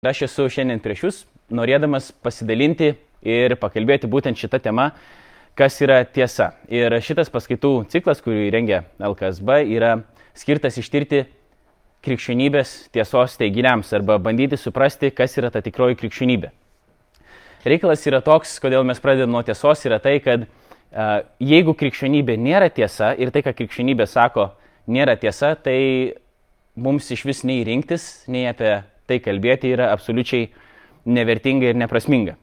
Aš esu šiandien prieš Jūs, norėdamas pasidalinti ir pakalbėti būtent šitą temą, kas yra tiesa. Ir šitas paskaitų ciklas, kurį rengia LKSB, yra skirtas ištirti krikščionybės tiesos teiginiams arba bandyti suprasti, kas yra ta tikroji krikščionybė. Reikalas yra toks, kodėl mes pradedame nuo tiesos, yra tai, kad jeigu krikščionybė nėra tiesa ir tai, ką krikščionybė sako, nėra tiesa, tai mums iš vis nei rinktis, nei apie tai kalbėti yra absoliučiai nevertinga ir neprasminga.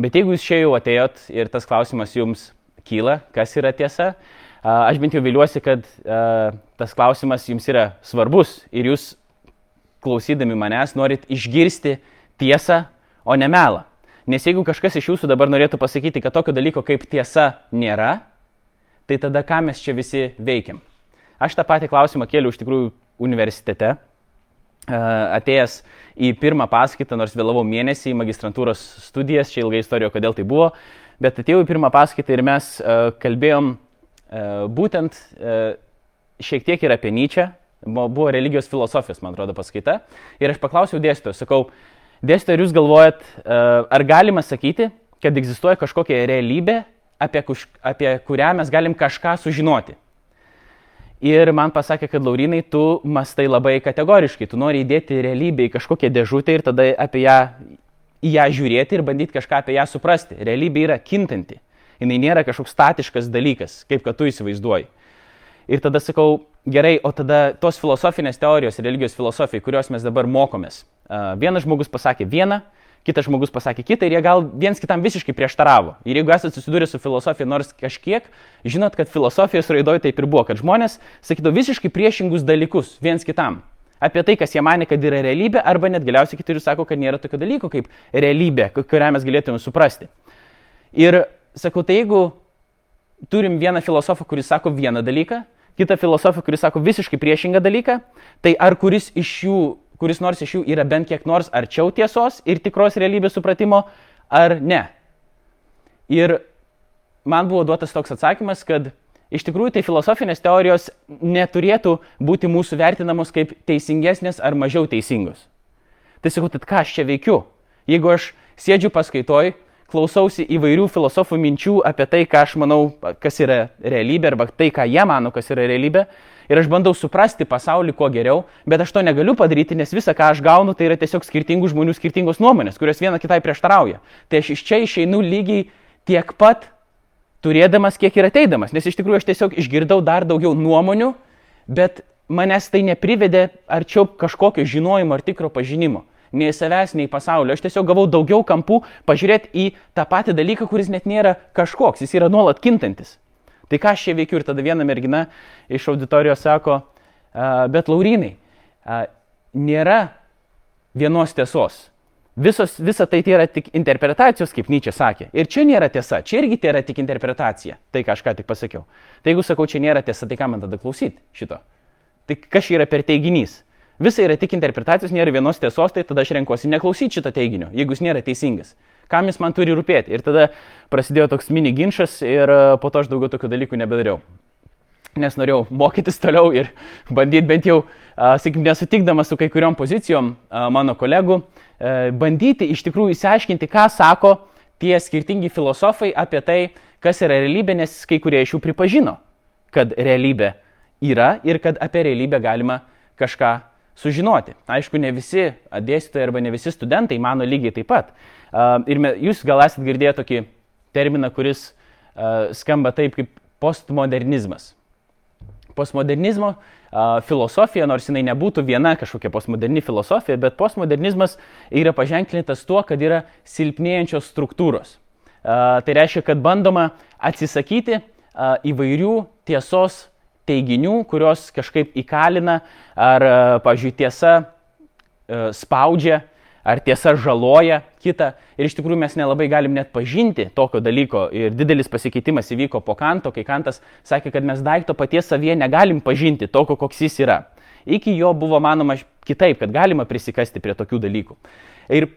Bet jeigu jūs čia jau atėjot ir tas klausimas jums kyla, kas yra tiesa, aš bent jau viliuosi, kad tas klausimas jums yra svarbus ir jūs klausydami manęs norit išgirsti tiesą, o ne melą. Nes jeigu kažkas iš jūsų dabar norėtų pasakyti, kad tokio dalyko kaip tiesa nėra, tai tada ką mes čia visi veikiam? Aš tą patį klausimą kėliau iš tikrųjų universitete atėjęs į pirmą paskaitą, nors vėlavau mėnesį į magistrantūros studijas, čia ilga istorija, kodėl tai buvo, bet atėjau į pirmą paskaitą ir mes kalbėjom būtent šiek tiek ir apie Nyčią, buvo religijos filosofijos, man atrodo, paskaita. Ir aš paklausiau dėstytojo, sakau, dėstytojo, ar jūs galvojat, ar galima sakyti, kad egzistuoja kažkokia realybė, apie, apie kurią mes galim kažką sužinoti? Ir man pasakė, kad Laurinai, tu mastai labai kategoriškai, tu nori įdėti realybę į kažkokią dėžutę ir tada apie ją, į ją žiūrėti ir bandyti kažką apie ją suprasti. Realybė yra kintanti. Jis nėra kažkoks statiškas dalykas, kaip kad tu įsivaizduoji. Ir tada sakau, gerai, o tada tos filosofinės teorijos, religijos filosofijai, kurios mes dabar mokomės. Vienas žmogus pasakė vieną, kitas žmogus pasakė kitą ir jie gal viens kitam visiškai prieštaravo. Ir jeigu esate susidūrę su filosofija nors kažkiek, žinot, kad filosofijos raidoje taip ir buvo, kad žmonės sakydavo visiškai priešingus dalykus viens kitam. Apie tai, kas jie mane, kad yra realybė, arba net galiausiai kiti ir sako, kad nėra tokio dalyko kaip realybė, kurią mes galėtume suprasti. Ir sakau, tai jeigu turim vieną filosofą, kuris sako vieną dalyką, kitą filosofą, kuris sako visiškai priešingą dalyką, tai ar kuris iš jų kuris nors iš jų yra bent kiek nors arčiau tiesos ir tikros realybės supratimo, ar ne. Ir man buvo duotas toks atsakymas, kad iš tikrųjų tai filosofinės teorijos neturėtų būti mūsų vertinamos kaip teisingesnės ar mažiau teisingos. Tai sakau, tai ką aš čia veikiu? Jeigu aš sėdžiu paskaitoj, klausausi įvairių filosofų minčių apie tai, ką aš manau, kas yra realybė, arba tai, ką jie mano, kas yra realybė, ir aš bandau suprasti pasaulį kuo geriau, bet aš to negaliu padaryti, nes visa, ką aš gaunu, tai yra tiesiog skirtingų žmonių skirtingos nuomonės, kurios viena kitai prieštarauja. Tai aš iš čia išeinu lygiai tiek pat turėdamas, kiek ir ateidamas, nes iš tikrųjų aš tiesiog išgirdau dar daugiau nuomonių, bet manęs tai neprivedė arčiau kažkokio žinojimo ar tikro pažinimo. Nei savęs, nei pasaulio. Aš tiesiog gavau daugiau kampų pažiūrėti į tą patį dalyką, kuris net nėra kažkoks, jis yra nuolat kintantis. Tai ką aš čia veikiu ir tada viena mergina iš auditorijos sako, bet Laurinai, nėra vienos tiesos. Visos, visa tai yra tik interpretacijos, kaip Nyčia sakė. Ir čia nėra tiesa, čia irgi tai yra tik interpretacija. Tai, ką aš ką tik pasakiau. Tai jeigu sakau, čia nėra tiesa, tai ką man tada klausyti šito? Tai kas yra per teiginys? Visa yra tik interpretacijos, nėra vienos tiesos, tai tada aš renkuosi neklausyti šito teiginio, jeigu jis nėra teisingas kam jis man turi rūpėti. Ir tada prasidėjo toks mini ginčas ir e, po to aš daugiau tokių dalykų nebedariau. Nes norėjau mokytis toliau ir bandyti bent jau, sakykim, nesutikdamas su kai kuriuom pozicijom mano kolegų, e, bandyti iš tikrųjų įsiaiškinti, ką sako tie skirtingi filosofai apie tai, kas yra realybė, nes kai kurie iš jų pripažino, kad realybė yra ir kad apie realybę galima kažką sužinoti. Aišku, ne visi dėstytojai arba ne visi studentai mano lygiai taip pat. Ir jūs gal esate girdėję tokį terminą, kuris skamba taip kaip postmodernizmas. Postmodernizmo filosofija, nors jinai nebūtų viena kažkokia postmoderni filosofija, bet postmodernizmas yra paženklintas tuo, kad yra silpnėjančios struktūros. Tai reiškia, kad bandoma atsisakyti įvairių tiesos teiginių, kurios kažkaip įkalina ar, pažiūrėjau, tiesa spaudžia ar tiesa žaloja kitą. Ir iš tikrųjų mes nelabai galim net pažinti tokio dalyko. Ir didelis pasikeitimas įvyko po kanto, kai kantas sakė, kad mes daikto paties savyje negalim pažinti tokio, koks jis yra. Iki jo buvo manoma kitaip, kad galima prisikasti prie tokių dalykų. Ir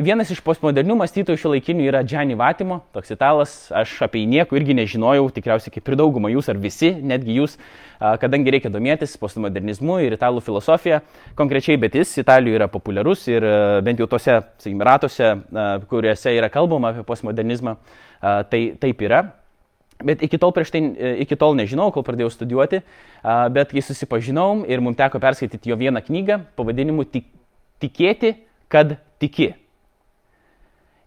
vienas iš postmodernių mąstytojų šio laikinių yra Gianni Vatimo, toks italas, aš apie jį nieko irgi nežinojau, tikriausiai kaip ir dauguma jūs ar visi, netgi jūs, kadangi reikia domėtis postmodernizmu ir italų filosofija konkrečiai, bet jis Italijoje yra populiarus ir bent jau tose, sakykime, ratuose, kuriuose yra kalbama apie postmodernizmą, tai taip yra. Bet iki tol prieš tai, iki tol nežinau, kol pradėjau studijuoti, bet kai susipažinau ir mums teko perskaityti jo vieną knygą pavadinimu Tikėti, kad tiki.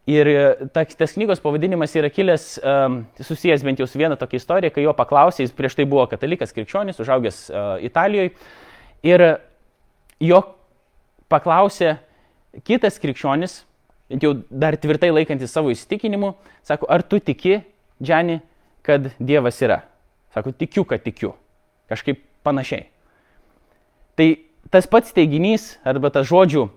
Ir e, ta, tas knygos pavadinimas yra kilęs, um, susijęs bent jau su viena tokia istorija, kai jo paklausė, jis prieš tai buvo katalikas krikščionis, užaugęs uh, Italijoje. Ir jo paklausė kitas krikščionis, bent jau dar tvirtai laikantis savo įsitikinimu, sako, ar tu tiki, Džani, kad Dievas yra? Sako, tikiu, kad tikiu. Kažkaip panašiai. Tai tas pats teiginys arba tas žodžių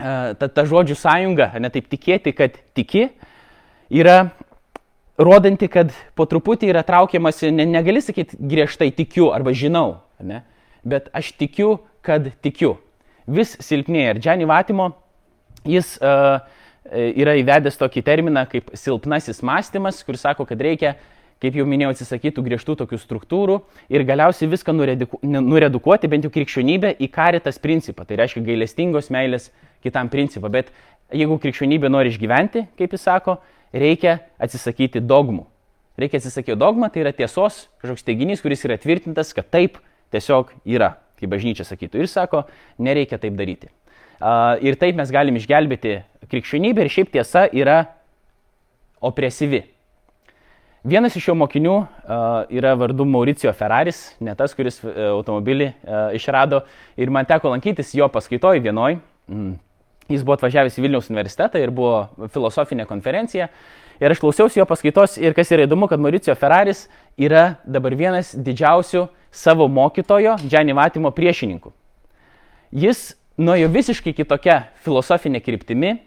ta, ta žodžių sąjunga, ne taip tikėti, kad tiki, yra rodanti, kad po truputį yra traukiamasi, ne, negali sakyti griežtai tikiu arba žinau, ne, bet aš tikiu, kad tikiu. Vis silpnėja. Ir Džani Vatimo, jis uh, yra įvedęs tokį terminą kaip silpnasis mąstymas, kuris sako, kad reikia kaip jau minėjau, atsisakytų griežtų tokių struktūrų ir galiausiai viską nuredukuoti, bent jau krikščionybę, į karitas principą. Tai reiškia gailestingos meilės kitam principą. Bet jeigu krikščionybė nori išgyventi, kaip jis sako, reikia atsisakyti dogmų. Reikia atsisakyti dogmą, tai yra tiesos kažkoks teiginys, kuris yra tvirtintas, kad taip tiesiog yra, kaip bažnyčia sakytų. Ir sako, nereikia taip daryti. Ir taip mes galim išgelbėti krikščionybę ir šiaip tiesa yra opresyvi. Vienas iš jo mokinių yra vardu Mauricijo Ferraris, ne tas, kuris uh, automobilį uh, išrado. Ir man teko lankytis jo paskaitoj vienoj. Mm. Jis buvo atvažiavęs į Vilniaus universitetą ir buvo filosofinė konferencija. Ir aš klausiausi jo paskaitos ir kas yra įdomu, kad Mauricijo Ferraris yra dabar vienas didžiausių savo mokytojo, Džani Vatimo priešininkų. Jis nuėjo visiškai kitokia filosofinė kryptimi,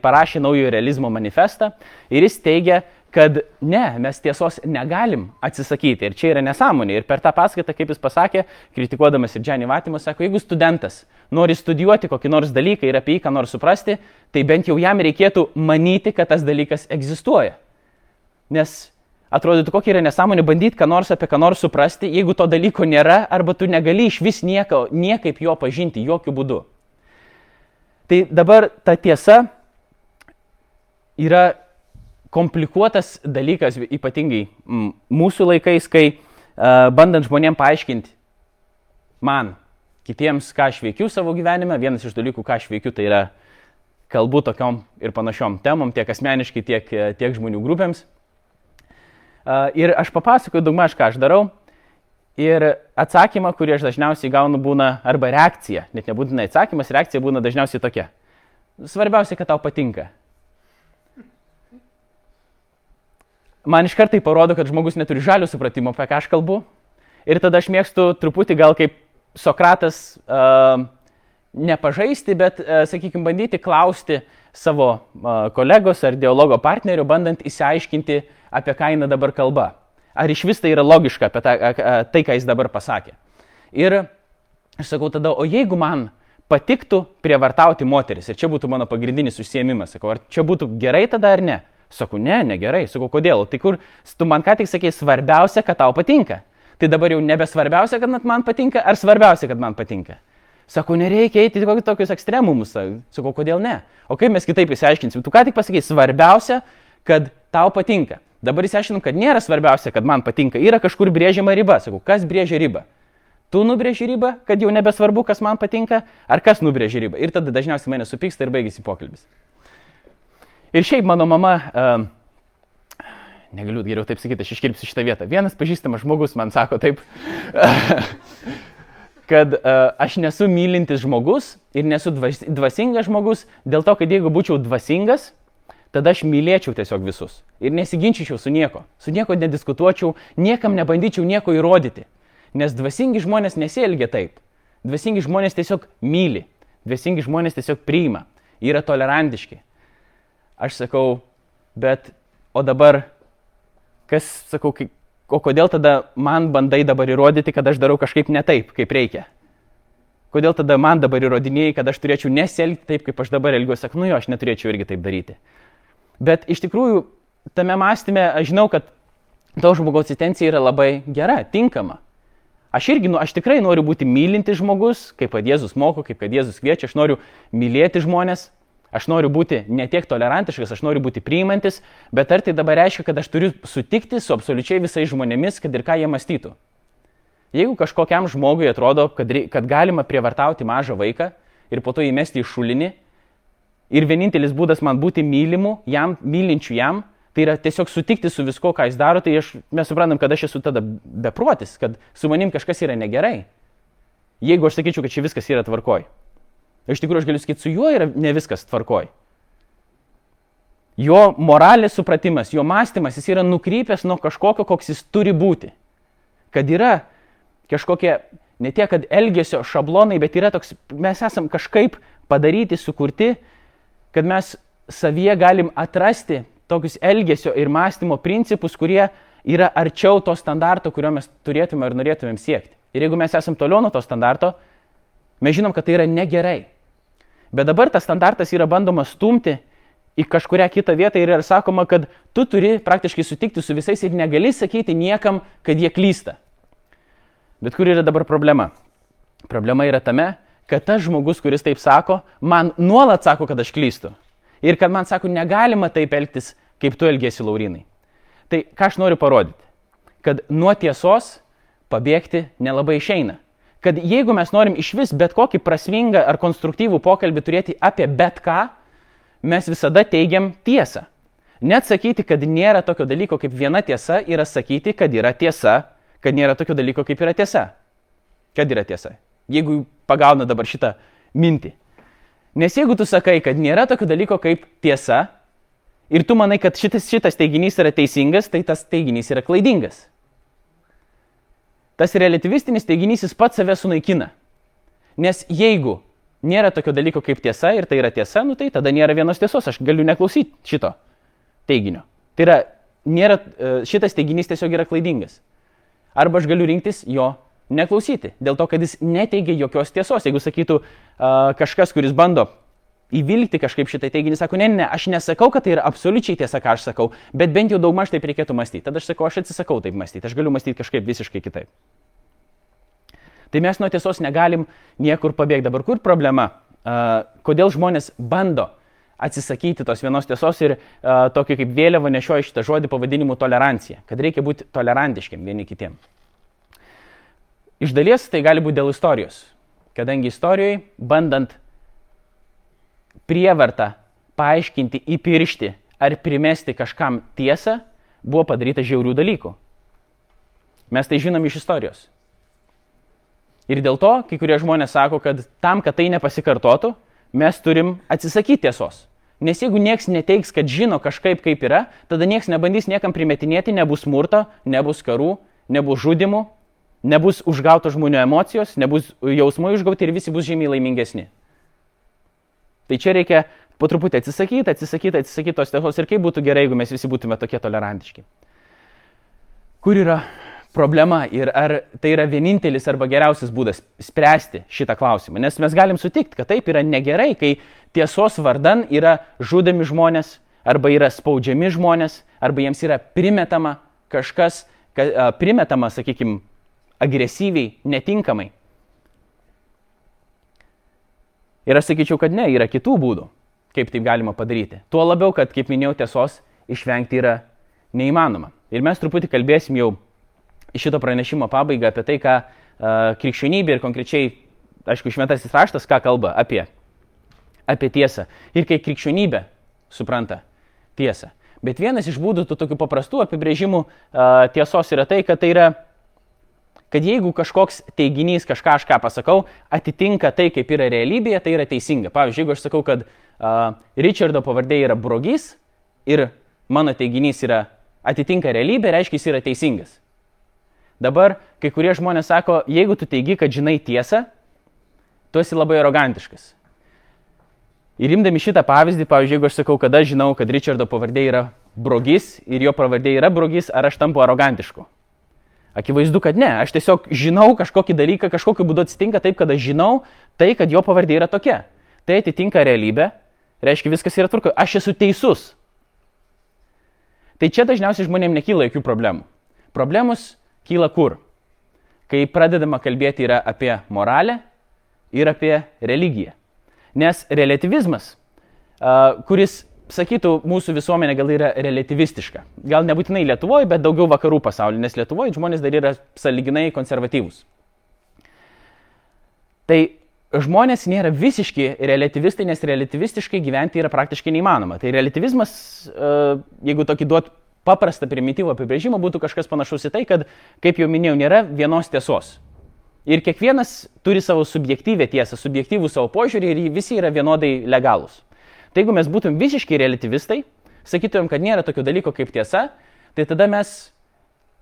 parašė naujojo realizmo manifestą ir jis teigia, kad ne, mes tiesos negalim atsisakyti. Ir čia yra nesąmonė. Ir per tą paskaitą, kaip jis pasakė, kritikuodamas ir Džanį Vatimą, sako, jeigu studentas nori studijuoti kokį nors dalyką ir apie jį ką nors suprasti, tai bent jau jam reikėtų manyti, kad tas dalykas egzistuoja. Nes atrodytų, kokia yra nesąmonė bandyti ką nors apie ką nors suprasti, jeigu to dalyko nėra, arba tu negali iš vis nieko, niekaip jo pažinti, jokių būdų. Tai dabar ta tiesa yra komplikuotas dalykas, ypatingai mūsų laikais, kai uh, bandant žmonėm paaiškinti man, kitiems, ką aš veikiu savo gyvenime, vienas iš dalykų, ką aš veikiu, tai yra kalbu tokiom ir panašiom temom, tiek asmeniškai, tiek, tiek žmonių grupėms. Uh, ir aš papasakoju daugmaž, ką aš darau. Ir atsakymą, kurį aš dažniausiai gaunu, būna arba reakcija, net nebūtinai atsakymas, reakcija būna dažniausiai tokia. Svarbiausia, kad tau patinka. Man iš karto tai parodo, kad žmogus neturi žalio supratimo, apie ką aš kalbu. Ir tada aš mėgstu truputį gal kaip Sokratas uh, nepažaisti, bet, uh, sakykime, bandyti klausti savo uh, kolegos ar dialogo partnerio, bandant įsiaiškinti, apie ką eina dabar kalba. Ar iš vis tai yra logiška apie tą, uh, tai, ką jis dabar pasakė. Ir aš sakau tada, o jeigu man patiktų prievartauti moteris, ir čia būtų mano pagrindinis užsiemimas, sakau, ar čia būtų gerai tada ar ne? Sakau, ne, negerai. Sakau, kodėl? Tai kur, tu man ką tik sakei, svarbiausia, kad tau patinka. Tai dabar jau nebesvarbiausia, kad man patinka, ar svarbiausia, kad man patinka? Sakau, nereikia eiti į tokius ekstremumus. Sakau, kodėl ne? O kaip mes kitaip įsiaiškinsim? Tu ką tik pasakei, svarbiausia, kad tau patinka. Dabar įsiaiškinu, kad nėra svarbiausia, kad man patinka. Yra kažkur brėžiama riba. Sakau, kas brėžia ribą? Tu nubrėži ribą, kad jau nebesvarbu, kas man patinka, ar kas nubrėži ribą. Ir tada dažniausiai mane supyksta ir baigėsi pokalbis. Ir šiaip mano mama, uh, negaliu geriau taip sakyti, aš iškirpsiu šitą vietą. Vienas pažįstamas žmogus man sako taip, kad uh, aš nesu mylintis žmogus ir nesu dvasingas žmogus, dėl to, kad jeigu būčiau dvasingas, tada aš mylėčiau tiesiog visus ir nesiginčyčiau su nieko, su nieko nediskutuočiau, niekam nebandyčiau nieko įrodyti. Nes dvasingi žmonės nesielgia taip. Dvasingi žmonės tiesiog myli, dvasingi žmonės tiesiog priima, yra tolerantiški. Aš sakau, bet o dabar, kas, sakau, kai, o kodėl tada man bandai dabar įrodyti, kad aš darau kažkaip ne taip, kaip reikia? Kodėl tada man dabar įrodinėjai, kad aš turėčiau nesielgti taip, kaip aš dabar elgiuosi? Sakai, nu jo, aš neturėčiau irgi taip daryti. Bet iš tikrųjų, tame mąstyme aš žinau, kad to žmogaus intencija yra labai gera, tinkama. Aš irgi, nu, aš tikrai noriu būti mylintis žmogus, kaip kad Jėzus moko, kaip kad Jėzus kviečia, aš noriu mylėti žmonės, aš noriu būti ne tiek tolerantiškas, aš noriu būti priimantis, bet ar tai dabar reiškia, kad aš turiu sutikti su absoliučiai visais žmonėmis, kad ir ką jie mąstytų? Jeigu kažkokiam žmogui atrodo, kad, kad galima prievartauti mažą vaiką ir po to įmesti į šulinį, ir vienintelis būdas man būti mylimu, jam, mylinčiu jam, tai yra tiesiog sutikti su visko, ką jis daro, tai aš, mes suprantam, kad aš esu tada beprotis, kad su manim kažkas yra negerai. Jeigu aš sakyčiau, kad čia viskas yra tvarkoj. Iš tikrųjų, aš galiu sakyti, su juo yra ne viskas tvarkoj. Jo moralės supratimas, jo mąstymas, jis yra nukrypęs nuo kažkokio, koks jis turi būti. Kad yra kažkokie, ne tiek, kad elgesio šablonai, bet yra toks, mes esam kažkaip padaryti, sukurti, kad mes savyje galim atrasti tokius elgesio ir mąstymo principus, kurie yra arčiau to standarto, kurio mes turėtume ir norėtumėm siekti. Ir jeigu mes esam toliau nuo to standarto, mes žinom, kad tai yra negerai. Bet dabar tas standartas yra bandoma stumti į kažkuria kitą vietą ir yra sakoma, kad tu turi praktiškai sutikti su visais ir negali sakyti niekam, kad jie klysta. Bet kur yra dabar problema? Problema yra tame, kad tas žmogus, kuris taip sako, man nuolat sako, kad aš klystu. Ir kad man sako, negalima taip elgtis, kaip tu elgesi, Laurinai. Tai ką aš noriu parodyti? Kad nuo tiesos pabėgti nelabai išeina. Kad jeigu mes norim iš vis bet kokį prasmingą ar konstruktyvų pokalbį turėti apie bet ką, mes visada teigiam tiesą. Net sakyti, kad nėra tokio dalyko kaip viena tiesa, yra sakyti, kad yra tiesa kad nėra tokio dalyko kaip yra tiesa. Kad yra tiesa. Jeigu pagauna dabar šitą mintį. Nes jeigu tu sakai, kad nėra tokio dalyko kaip tiesa ir tu manai, kad šitas, šitas teiginys yra teisingas, tai tas teiginys yra klaidingas. Tas relativistinis teiginys jis pats save sunaikina. Nes jeigu nėra tokio dalyko kaip tiesa ir tai yra tiesa, nu tai tada nėra vienos tiesos, aš galiu neklausyti šito teiginio. Tai yra, nėra, e, šitas teiginys tiesiog yra klaidingas. Arba aš galiu rinktis jo neklausyti, dėl to, kad jis neteigia jokios tiesos. Jeigu sakytų kažkas, kuris bando įvilgti kažkaip šitą teiginį, sako, ne, ne, aš nesakau, kad tai yra absoliučiai tiesa, ką aš sakau, bet bent jau daugmaž taip reikėtų mąstyti. Tada aš sakau, aš atsisakau taip mąstyti, aš galiu mąstyti kažkaip visiškai kitaip. Tai mes nuo tiesos negalim niekur pabėgti. Dabar kur problema? Uh, kodėl žmonės bando atsisakyti tos vienos tiesos ir uh, tokį kaip vėliavą nešioja šitą žodį pavadinimu tolerancija, kad reikia būti tolerantiškiam vieni kitiem. Iš dalies tai gali būti dėl istorijos, kadangi istorijoje, bandant prievartą paaiškinti, įpiršti ar primesti kažkam tiesą, buvo padaryta žiaurių dalykų. Mes tai žinom iš istorijos. Ir dėl to kai kurie žmonės sako, kad tam, kad tai nepasikartotų, mes turim atsisakyti tiesos. Nes jeigu nieks neteiks, kad žino kažkaip kaip yra, tada nieks nebandys niekam primetinėti, nebus smurto, nebus karų, nebus žudimų, nebus užgauto žmonių emocijos, nebus jausmai užgauti ir visi bus žymiai laimingesni. Tai čia reikia po truputį atsisakyti, atsisakyti, atsisakyti tos tiesos ir kaip būtų gerai, jeigu mes visi būtume tokie tolerantiški. Kur yra problema ir ar tai yra vienintelis arba geriausias būdas spręsti šitą klausimą. Nes mes galim sutikti, kad taip yra negerai, kai tiesos vardan yra žudomi žmonės, arba yra spaudžiami žmonės, arba jiems yra primetama kažkas, primetama, sakykime, agresyviai, netinkamai. Ir aš sakyčiau, kad ne, yra kitų būdų, kaip taip galima padaryti. Tuo labiau, kad, kaip minėjau, tiesos išvengti yra neįmanoma. Ir mes truputį kalbėsim jau šito pranešimo pabaigą apie tai, ką uh, krikščionybė ir konkrečiai, aišku, šventasis raštas, ką kalba apie, apie tiesą. Ir kai krikščionybė supranta tiesą. Bet vienas iš būdų tų tokių paprastų apibrėžimų uh, tiesos yra tai, kad tai yra kad jeigu kažkoks teiginys, kažką aš ką pasakau, atitinka tai, kaip yra realybėje, tai yra teisinga. Pavyzdžiui, jeigu aš sakau, kad uh, Richardo pavardė yra brogys ir mano teiginys yra atitinka realybę, reiškia, jis yra teisingas. Dabar kai kurie žmonės sako, jeigu tu teigi, kad žinai tiesą, tu esi labai arogantiškas. Ir imdami šitą pavyzdį, pavyzdžiui, jeigu aš sakau, kad aš žinau, kad Richardo pavardė yra brogis ir jo pavardė yra brogis, ar aš tampu arogantišku? Akivaizdu, kad ne. Aš tiesiog žinau kažkokį dalyką, kažkokiu būdu atsitinka taip, kad aš žinau tai, kad jo pavardė yra tokia. Tai atitinka realybę, reiškia viskas yra tvarkoje. Aš esu teisus. Tai čia dažniausiai žmonėms nekyla jokių problemų. Problemos kyla kur? Kai pradedama kalbėti yra apie moralę ir apie religiją. Nes relativizmas, kuris sakytų, mūsų visuomenė gal yra relativistiška. Gal nebūtinai Lietuvoje, bet daugiau vakarų pasaulyje, nes Lietuvoje žmonės dar yra saliginai konservatyvūs. Tai žmonės nėra visiški relativistai, nes relativistiškai gyventi yra praktiškai neįmanoma. Tai relativizmas, jeigu tokį duot paprastą primityvų apibrėžimą, būtų kažkas panašus į tai, kad, kaip jau minėjau, nėra vienos tiesos. Ir kiekvienas turi savo subjektyvę tiesą, subjektyvų savo požiūrį ir visi yra vienodai legalūs. Tai jeigu mes būtum visiškai relativistai, sakytumėm, kad nėra tokio dalyko kaip tiesa, tai tada mes,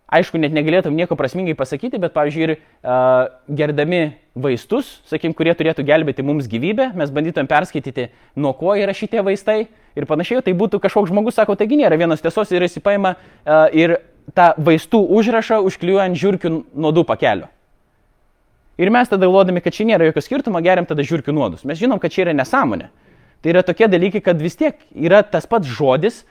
aišku, net negalėtum nieko prasmingai pasakyti, bet, pavyzdžiui, ir uh, gerdami vaistus, sakykim, kurie turėtų gelbėti mums gyvybę, mes bandytumėm perskaityti, nuo ko yra šitie vaistai ir panašiai, tai būtų kažkoks žmogus, sako, taigi nėra vienos tiesos ir jis įpaima uh, ir tą vaistų užrašą užklijuoja ant žiūrkių nuodų pakelio. Ir mes tada galvodami, kad čia nėra jokio skirtumo, geriam tada žiūrkių nuodus. Mes žinom, kad čia yra nesąmonė. Tai yra tokie dalykai, kad vis tiek yra tas pats žodis,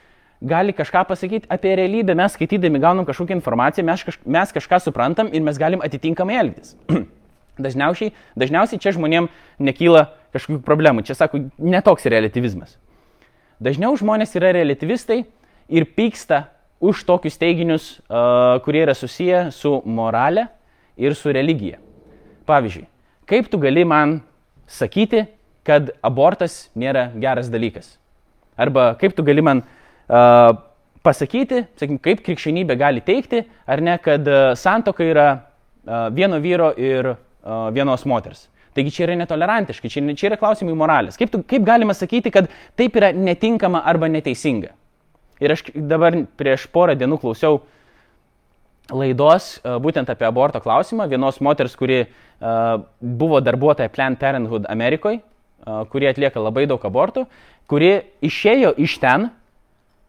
gali kažką pasakyti apie realybę, mes skaitydami gaunam kažkokią informaciją, mes, kaž, mes kažką suprantam ir mes galim atitinkamai elgtis. dažniausiai, dažniausiai čia žmonėm nekyla kažkokių problemų, čia sako, netoks relativizmas. Dažniau žmonės yra relativistai ir pyksta už tokius teiginius, uh, kurie yra susiję su morale ir su religija. Pavyzdžiui, kaip tu gali man sakyti, kad abortas nėra geras dalykas. Arba kaip tu gali man uh, pasakyti, sakykim, kaip krikščionybė gali teikti, ar ne, kad uh, santoka yra uh, vieno vyro ir uh, vienos moters. Taigi čia yra netolerantiškai, čia, čia yra klausimai moralės. Kaip, tu, kaip galima sakyti, kad taip yra netinkama arba neteisinga? Ir aš dabar prieš porą dienų klausiau laidos būtent apie aborto klausimą vienos moters, kuri uh, buvo darbuotoja Planned Parenthood Amerikoje kurie atlieka labai daug abortų, kuri išėjo iš ten,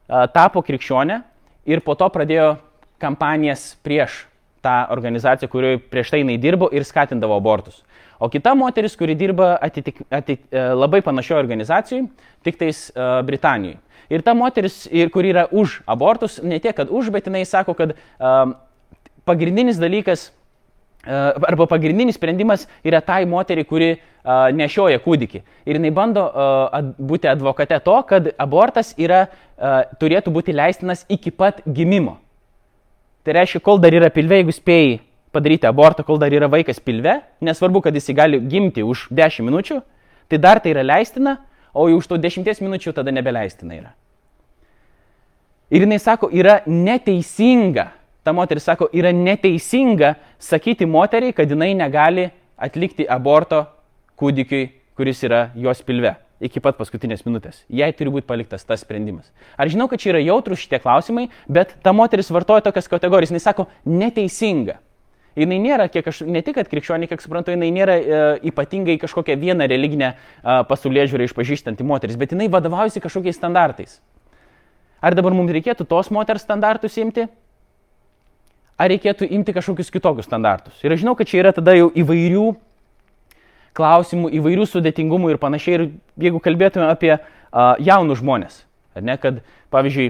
tapo krikščionė ir po to pradėjo kampanijas prieš tą organizaciją, kurioje prieš tai jinai dirbo ir skatindavo abortus. O kita moteris, kuri dirba atitik, e, labai panašioje organizacijoje, tik tais uh, Britanijoje. Ir ta moteris, ir, kuri yra už abortus, ne tiek, kad už, bet jinai sako, kad uh, pagrindinis dalykas arba pagrindinis sprendimas yra tai moteriai, kuri uh, nešioja kūdikį. Ir jinai bando uh, ad, būti advokate to, kad abortas yra, uh, turėtų būti leistinas iki pat gimimo. Tai reiškia, kol dar yra pilve, jeigu spėjai padaryti abortą, kol dar yra vaikas pilve, nesvarbu, kad jis gali gimti už 10 minučių, tai dar tai yra leistina, o jau už to 10 minučių tada nebeleistina yra. Ir jinai sako, yra neteisinga ta moteris sako, yra neteisinga sakyti moteriai, kad jinai negali atlikti aborto kūdikiui, kuris yra jos pilve iki pat paskutinės minutės. Jai turi būti paliktas tas sprendimas. Ar žinau, kad čia yra jautrus šitie klausimai, bet ta moteris vartoja tokias kategorijas. Jis sako neteisinga. Jis nėra, kiek aš, ne tik, kad krikščionė, kiek suprantu, jinai nėra e, ypatingai kažkokią vieną religinę e, pasaulyje žiūrį išpažįstanti moteris, bet jinai vadovaujasi kažkokiais standartais. Ar dabar mums reikėtų tos moters standartus imti? Ar reikėtų imti kažkokius kitokius standartus. Ir aš žinau, kad čia yra tada jau įvairių klausimų, įvairių sudėtingumų ir panašiai. Ir jeigu kalbėtume apie uh, jaunus žmonės, ar ne, kad pavyzdžiui,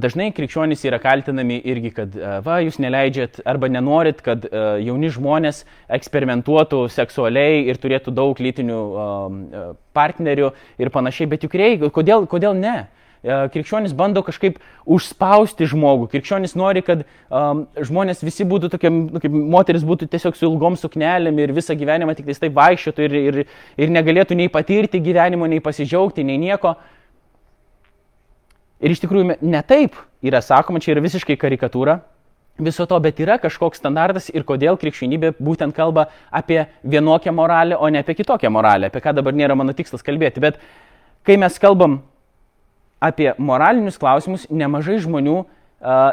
dažnai krikščionys yra kaltinami irgi, kad uh, va, jūs neleidžiat arba nenorit, kad uh, jauni žmonės eksperimentuotų seksualiai ir turėtų daug lytinių uh, partnerių ir panašiai, bet juk reikia, kodėl, kodėl ne? E, krikščionis bando kažkaip užspausti žmogų. Krikščionis nori, kad um, žmonės visi būtų tokie, nu, kaip moteris būtų tiesiog su ilgom suknelėm ir visą gyvenimą tik taip vaikščiotų ir, ir, ir negalėtų nei patirti gyvenimo, nei pasidžiaugti, nei nieko. Ir iš tikrųjų ne taip yra sakoma, čia yra visiškai karikatūra viso to, bet yra kažkoks standartas ir kodėl krikščionybė būtent kalba apie vienokią moralę, o ne apie kitokią moralę, apie ką dabar nėra mano tikslas kalbėti. Bet kai mes kalbam apie moralinius klausimus nemažai žmonių uh,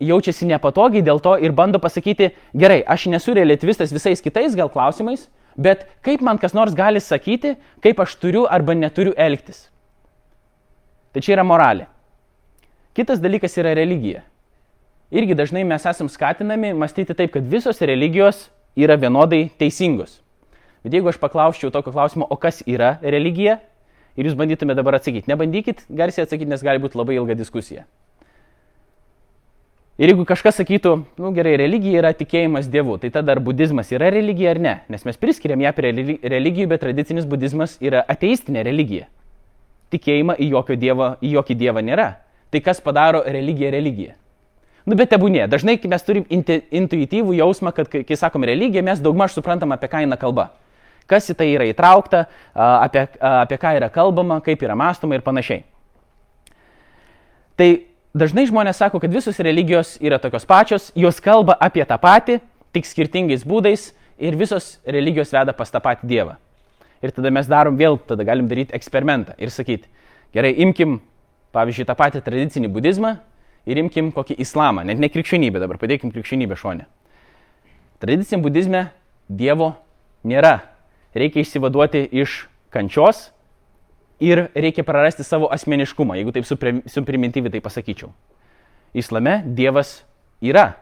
jaučiasi nepatogiai dėl to ir bando pasakyti, gerai, aš nesu relativistas visais kitais gal klausimais, bet kaip man kas nors gali sakyti, kaip aš turiu arba neturiu elgtis. Tai čia yra moralė. Kitas dalykas yra religija. irgi dažnai mes esam skatinami mąstyti taip, kad visos religijos yra vienodai teisingos. Bet jeigu aš paklausčiau tokio klausimo, o kas yra religija, ir jūs bandytumėte dabar atsakyti, nebandykit garsiai atsakyti, nes gali būti labai ilga diskusija. Ir jeigu kažkas sakytų, nu gerai, religija yra tikėjimas Dievu, tai tada ar budizmas yra religija ar ne? Nes mes priskiriam ją prie religijų, bet tradicinis budizmas yra ateistinė religija. Tikėjimą į, dievą, į jokį dievą nėra. Tai kas padaro religiją religiją? Nu, bet tebūnė. Dažnai mes turim intuityvų jausmą, kad kai, kai sakom religija, mes daugmaž suprantam, apie ką eina kalba. Kas į tai yra įtraukta, apie, apie ką yra kalbama, kaip yra mąstoma ir panašiai. Tai dažnai žmonės sako, kad visos religijos yra tokios pačios, jos kalba apie tą patį, tik skirtingais būdais ir visos religijos veda pas tą patį Dievą. Ir tada mes darom vėl, tada galim daryti eksperimentą ir sakyti, gerai, imkim, pavyzdžiui, tą patį tradicinį budizmą ir imkim kokį islamą, net ne krikščionybę, dabar padėkim krikščionybę šonę. Tradiciniam budizme Dievo nėra. Reikia išsivaduoti iš kančios ir reikia prarasti savo asmeniškumą, jeigu taip suprimityviai tai pasakyčiau. Islame Dievas yra.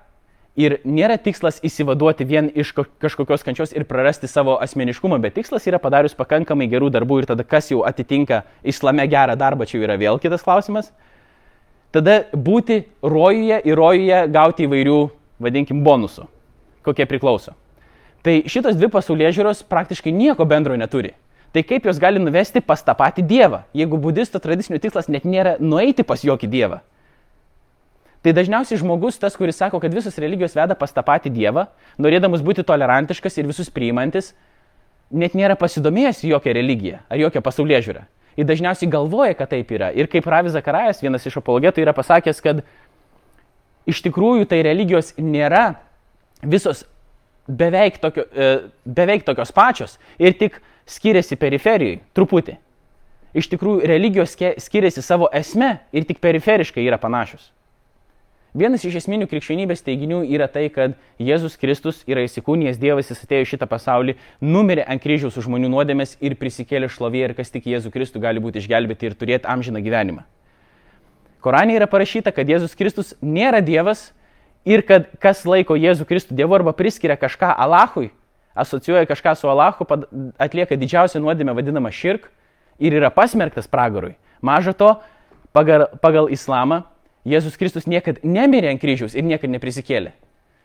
Ir nėra tikslas įsivaduoti vien iš kažkokios kančios ir prarasti savo asmeniškumą, bet tikslas yra padarius pakankamai gerų darbų ir tada kas jau atitinka islame gerą darbą, čia jau yra vėl kitas klausimas. Tada būti rojuje ir rojuje gauti įvairių, vadinkim, bonusų, kokie priklauso. Tai šitos dvi pasaulyje žiūros praktiškai nieko bendro neturi tai kaip jos gali nuvesti pas tą patį Dievą, jeigu budisto tradicinių tikslas net nėra nueiti pas jokį Dievą. Tai dažniausiai žmogus, tas, kuris sako, kad visos religijos veda pas tą patį Dievą, norėdamas būti tolerantiškas ir visus priimantis, net nėra pasidomėjęs jokią religiją ar jokią pasaulyje žiūrą. Ir dažniausiai galvoja, kad taip yra. Ir kaip Ravi Zakarajas, vienas iš apologetų, yra pasakęs, kad iš tikrųjų tai religijos nėra visos beveik, tokio, e, beveik tokios pačios ir tik skiriasi periferijai truputį. Iš tikrųjų, religijos skiriasi savo esme ir tik periferiškai yra panašios. Vienas iš esminių krikščionybės teiginių yra tai, kad Jėzus Kristus yra įsikūnijęs Dievas, jis atėjo į šitą pasaulį, numirė ant kryžiaus už žmonių nuodėmės ir prisikėlė šlovė ir kas tik Jėzų Kristų gali būti išgelbėti ir turėti amžiną gyvenimą. Korane yra parašyta, kad Jėzus Kristus nėra Dievas ir kad kas laiko Jėzų Kristų Dievu arba priskiria kažką Alachui, asocijuoja kažką su Allahu, atlieka didžiausią nuodėmę vadinamą širk ir yra pasmerktas pragarui. Maža to, pagal, pagal islamą Jėzus Kristus niekada nemirė ant kryžiaus ir niekada neprisikėlė.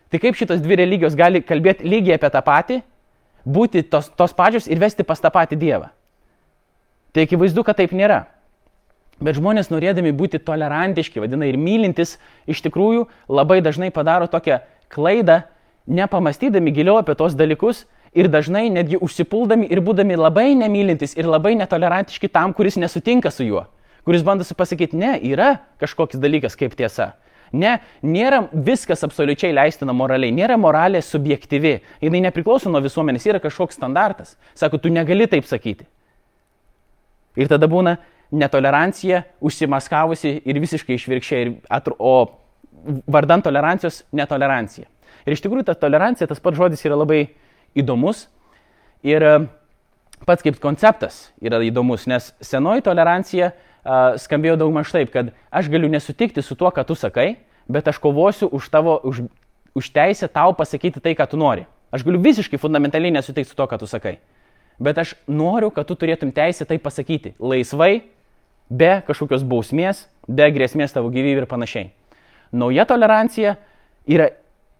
Tai kaip šitos dvi religijos gali kalbėti lygiai apie tą patį, būti tos, tos pačios ir vesti pas tą patį Dievą? Tai akivaizdu, kad taip nėra. Bet žmonės norėdami būti tolerantiški, vadina ir mylintis, iš tikrųjų labai dažnai padaro tokią klaidą, nepamastydami giliau apie tos dalykus ir dažnai netgi užsipuldami ir būdami labai nemylintis ir labai netolerantiški tam, kuris nesutinka su juo, kuris bando pasakyti, ne, yra kažkoks dalykas kaip tiesa. Ne, nėra viskas absoliučiai leistina moraliai, nėra moralė subjektyvi, jinai nepriklauso nuo visuomenės, yra kažkoks standartas. Sako, tu negali taip sakyti. Ir tada būna netolerancija užsimaskavusi ir visiškai išvirkščiai, o vardant tolerancijos netolerancija. Ir iš tikrųjų ta tolerancija, tas pats žodis yra labai įdomus ir e, pats kaip konceptas yra įdomus, nes senoji tolerancija uh, skambėjo daug maž taip, kad aš galiu nesutikti su tuo, ką tu sakai, bet aš kovosiu už tavo, už, už teisę tau pasakyti tai, ką tu nori. Aš galiu visiškai fundamentaliai nesutikti su to, ką tu sakai. Bet aš noriu, kad tu turėtum teisę tai pasakyti laisvai, be kažkokios bausmės, be grėsmės tavo gyvybė ir panašiai. Nauja tolerancija yra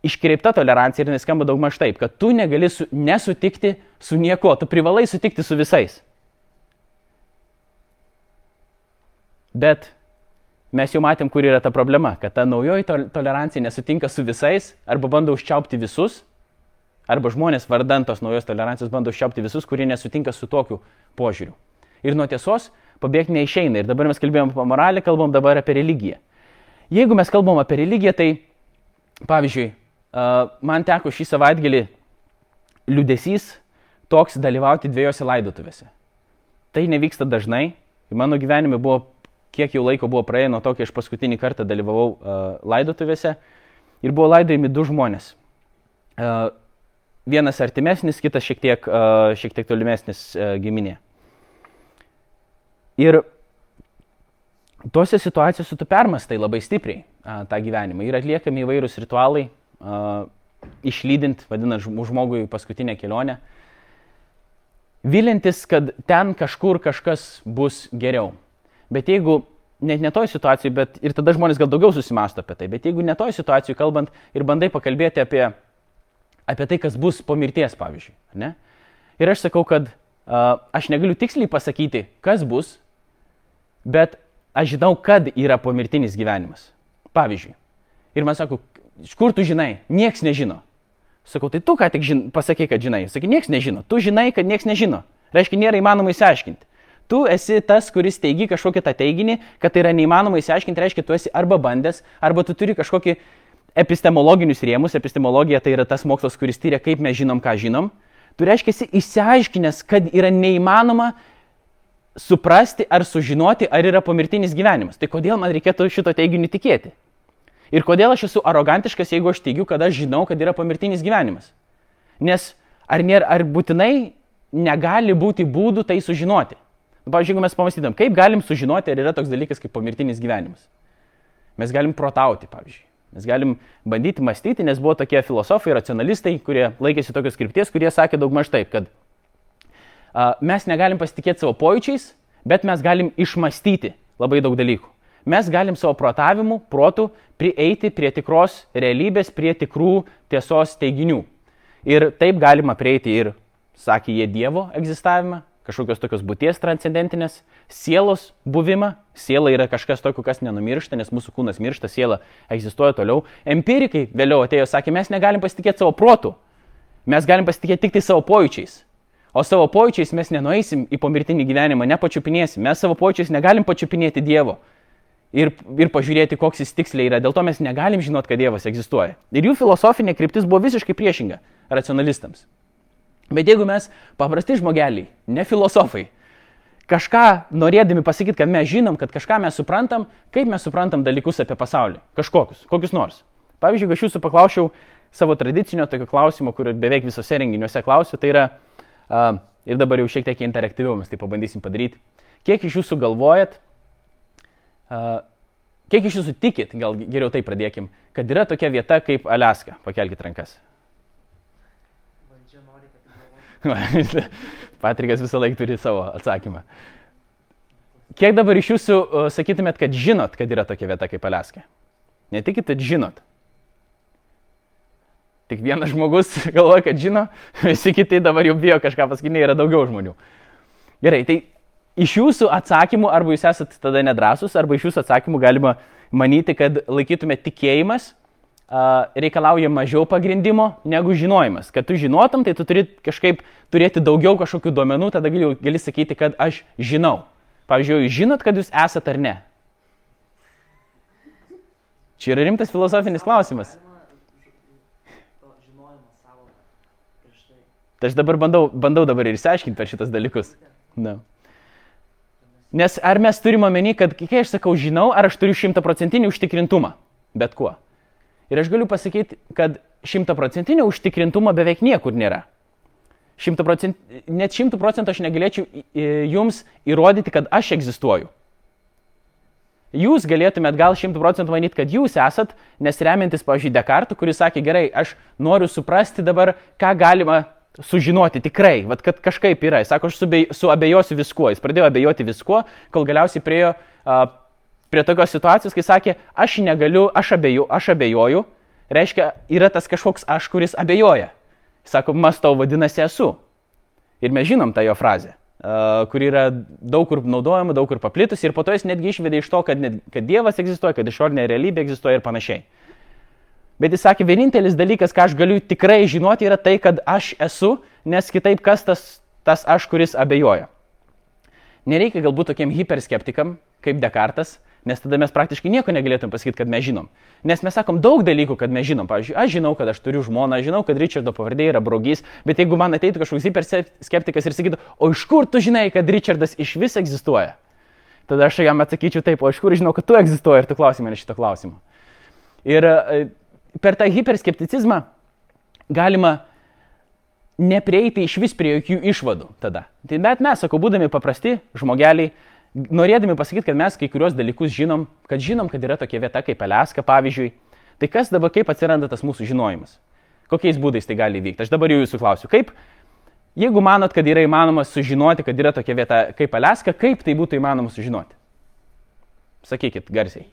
iškreipta tolerancija ir neskamba daug maž taip, kad tu negali su, nesutikti su niekuo, tu privalai sutikti su visais. Bet mes jau matėm, kur yra ta problema, kad ta naujoji tolerancija nesutinka su visais arba bando užčiaupti visus, arba žmonės vardant tos naujos tolerancijos bando užčiaupti visus, kurie nesutinka su tokiu požiūriu. Ir nuo tiesos pabėgti neišeina. Ir dabar mes kalbėjom apie moralę, kalbam dabar apie religiją. Jeigu mes kalbam apie religiją, tai pavyzdžiui, man teko šį savaitgalį liudesys toks dalyvauti dviejose laidotuvėse. Tai nevyksta dažnai. Mano gyvenime buvo, kiek jau laiko buvo praėję nuo to, kai aš paskutinį kartą dalyvavau uh, laidotuvėse. Ir buvo laidojami du žmonės. Uh, vienas artimesnis, kitas šiek tiek, uh, šiek tiek tolimesnis uh, giminė. Ir tose situacijose tu permastai labai stipriai. a, tą gyvenimą. Ir atliekami įvairūs ritualai, a, išlydint, vadinant žmogui paskutinę kelionę, vilintis, kad ten kažkur kažkas bus geriau. Bet jeigu net ne toj situacijai, bet ir tada žmonės gal daugiau susimasto apie tai, bet jeigu ne toj situacijai kalbant ir bandai pakalbėti apie, apie tai, kas bus po mirties, pavyzdžiui. Ne? Ir aš sakau, kad uh, aš negaliu tiksliai pasakyti, kas bus, bet aš žinau, kad yra pomirtinis gyvenimas. Pavyzdžiui. Ir man sako, iš kur tu žinai? Niekas nežino. Sakau, tai tu ką tik žin, pasakai, kad žinai. Sakai, niekas nežino. Tu žinai, kad niekas nežino. Reiškia, nėra įmanoma įsiaiškinti. Tu esi tas, kuris teigi kažkokį tą teiginį, kad tai yra neįmanoma įsiaiškinti, reiškia, tu esi arba bandęs, arba tu turi kažkokį epistemologinius rėmus. Epistemologija tai yra tas mokslas, kuris tyria, kaip mes žinom, ką žinom. Tu reiškia, esi įsiaiškinęs, kad yra neįmanoma suprasti ar sužinoti, ar yra pomirtinis gyvenimas. Tai kodėl man reikėtų šito teiginiu tikėti? Ir kodėl aš esu arogantiškas, jeigu aš teigiu, kad aš žinau, kad yra pomirtinis gyvenimas? Nes ar, nėra, ar būtinai negali būti būdų tai sužinoti? Nu, pavyzdžiui, jeigu mes pamastytum, kaip galim sužinoti, ar yra toks dalykas kaip pomirtinis gyvenimas? Mes galim protauti, pavyzdžiui. Mes galim bandyti mąstyti, nes buvo tokie filosofai, racionalistai, kurie laikėsi tokios skripties, kurie sakė daug maž taip, kad mes negalim pasitikėti savo pojūčiais, bet mes galim išmastyti labai daug dalykų. Mes galim savo protavimu, protu prieiti prie tikros realybės, prie tikrų tiesos teiginių. Ir taip galima prieiti ir, sakė jie, Dievo egzistavimą, kažkokios tokios būties transcendentinės, sielos buvimą. Siela yra kažkas tokio, kas nenumiršta, nes mūsų kūnas miršta, siela egzistuoja toliau. Empirikai vėliau atėjo, sakė, mes negalim pasitikėti savo protu, mes galim pasitikėti tik tai savo pojūčiais. O savo pojūčiais mes nenueisim į pomirtinį gyvenimą, nepačiupinėsim. Mes savo pojūčiais negalim pačiupinėti Dievo ir, ir pažiūrėti, koks jis tiksliai yra. Dėl to mes negalim žinot, kad Dievas egzistuoja. Ir jų filosofinė kryptis buvo visiškai priešinga racionalistams. Bet jeigu mes paprasti žmogeliai, ne filosofai, kažką norėdami pasakyti, kad mes žinom, kad kažką mes suprantam, kaip mes suprantam dalykus apie pasaulį, kažkokius, kokius nors. Pavyzdžiui, aš jūsų paklausiau savo tradicinio tokio klausimo, kurį beveik visose renginiuose klausiu, tai yra, ir dabar jau šiek tiek interaktyviau mes tai pabandysim padaryti. Kiek iš jūsų galvojat, kiek iš jūsų tikit, gal geriau tai pradėkim, kad yra tokia vieta kaip Aliaska? Pakelkite rankas. Patrikas visą laiką turi savo atsakymą. Kiek dabar iš jūsų sakytumėt, kad žinot, kad yra tokia vieta kaip Aliaska? Ne tik, kad žinot. Tik vienas žmogus galvoja, kad žino, visi kiti dabar jau bijo kažką pasakyti, yra daugiau žmonių. Gerai, tai iš jūsų atsakymų, arba jūs esate tada nedrasus, arba iš jūsų atsakymų galima manyti, kad laikytume tikėjimas reikalauja mažiau pagrindimo negu žinojimas. Kad tu žinotum, tai tu turi kažkaip turėti daugiau kažkokių duomenų, tada gali, gali sakyti, kad aš žinau. Pavyzdžiui, jūs žinot, kad jūs esate ar ne? Čia yra rimtas filosofinis klausimas. Tai aš dabar bandau, bandau dabar ir išsiaiškinti per šitas dalykus. Na. Nes ar mes turime omeny, kad kai aš sakau žinau, ar aš turiu šimtaprocentinį užtikrintumą, bet kuo. Ir aš galiu pasakyti, kad šimtaprocentinio užtikrintumo beveik niekur nėra. Procent, net šimtų procentų aš negalėčiau jums įrodyti, kad aš egzistuoju. Jūs galėtumėt gal šimtų procentų manyti, kad jūs esat, nes remiantis, pavyzdžiui, Dekartų, kuris sakė, gerai, aš noriu suprasti dabar, ką galima sužinoti tikrai, vat, kad kažkaip yra. Jis sako, aš suabejosiu viskuo. Jis pradėjo abejoti viskuo, kol galiausiai priejo uh, prie tokios situacijos, kai sakė, aš negaliu, aš, abeju, aš abejoju. Reiškia, yra tas kažkoks aš, kuris abejoja. Jis sako, mastau vadinasi esu. Ir mes žinom tą jo frazę, uh, kur yra daug kur naudojama, daug kur paplitusi ir po to jis netgi išvedė iš to, kad, net, kad Dievas egzistuoja, kad išorinė realybė egzistuoja ir panašiai. Bet jis sakė, vienintelis dalykas, ką aš galiu tikrai žinoti, yra tai, kad aš esu, nes kitaip kas tas, tas aš, kuris abejoja. Nereikia galbūt tokiem hiperskeptikam, kaip Dekartas, nes tada mes praktiškai nieko negalėtum pasakyti, kad mes žinom. Nes mes sakom daug dalykų, kad mes žinom. Pavyzdžiui, aš žinau, kad aš turiu žmoną, žinau, kad Richardo pavardė yra brogys, bet jeigu man ateitų kažkoks hiperskeptikas ir sakytų, o iš kur tu žinai, kad Richardas iš vis egzistuoja? Tada aš jam atsakyčiau taip, o iš kur žinau, kad tu egzistuoji ir tu klausi mane šito klausimo. Ir per tą hiperskepticizmą galima neprieiti iš vis prie jokių išvadų tada. Tai bet mes, sakau, būdami paprasti žmogeliai, norėdami pasakyti, kad mes kai kurios dalykus žinom, kad žinom, kad yra tokia vieta kaip Aleska, pavyzdžiui, tai kas dabar, kaip atsiranda tas mūsų žinojimas? Kokiais būdais tai gali vykti? Aš dabar jau jūsų klausiu, kaip, jeigu manot, kad yra įmanoma sužinoti, kad yra tokia vieta kaip Aleska, kaip tai būtų įmanoma sužinoti? Sakykit garsiai.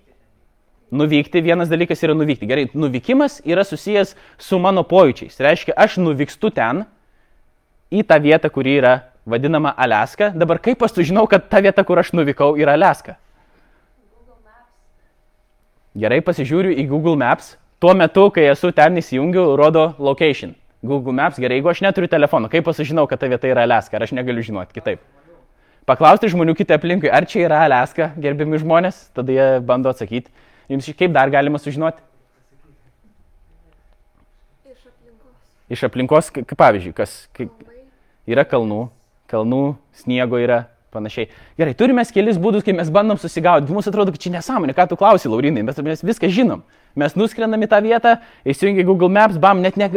Nuvykti, vienas dalykas yra nuvykti. Gerai, nuvykimas yra susijęs su mano pojūčiais. Reiškia, aš nuvykstu ten, į tą vietą, kuri yra vadinama Aleska. Dabar kaip aš sužinau, kad ta vieta, kur aš nuvykau, yra Aleska? Gerai, pasižiūriu į Google Maps. Tuo metu, kai esu ten įsijungiu, rodo location. Google Maps, gerai, jeigu aš neturiu telefono, kaip aš sužinau, kad ta vieta yra Aleska, ar aš negaliu žinoti kitaip. Paklausti žmonių kitą aplinkui, ar čia yra Aleska, gerbiami žmonės, tada jie bando atsakyti. Jums kaip dar galima sužinoti? Iš aplinkos. Iš aplinkos, kaip pavyzdžiui, kas kaip, yra kalnų, kalnų, sniego yra, panašiai. Gerai, turime kelis būdus, kai mes bandom susigaudyti. Mums atrodo, kad čia nesąmonė, ką tu klausi, Laurinai, mes, mes viską žinom. Mes nuskrendam į tą vietą, įsijungi Google Maps, bam, net ne,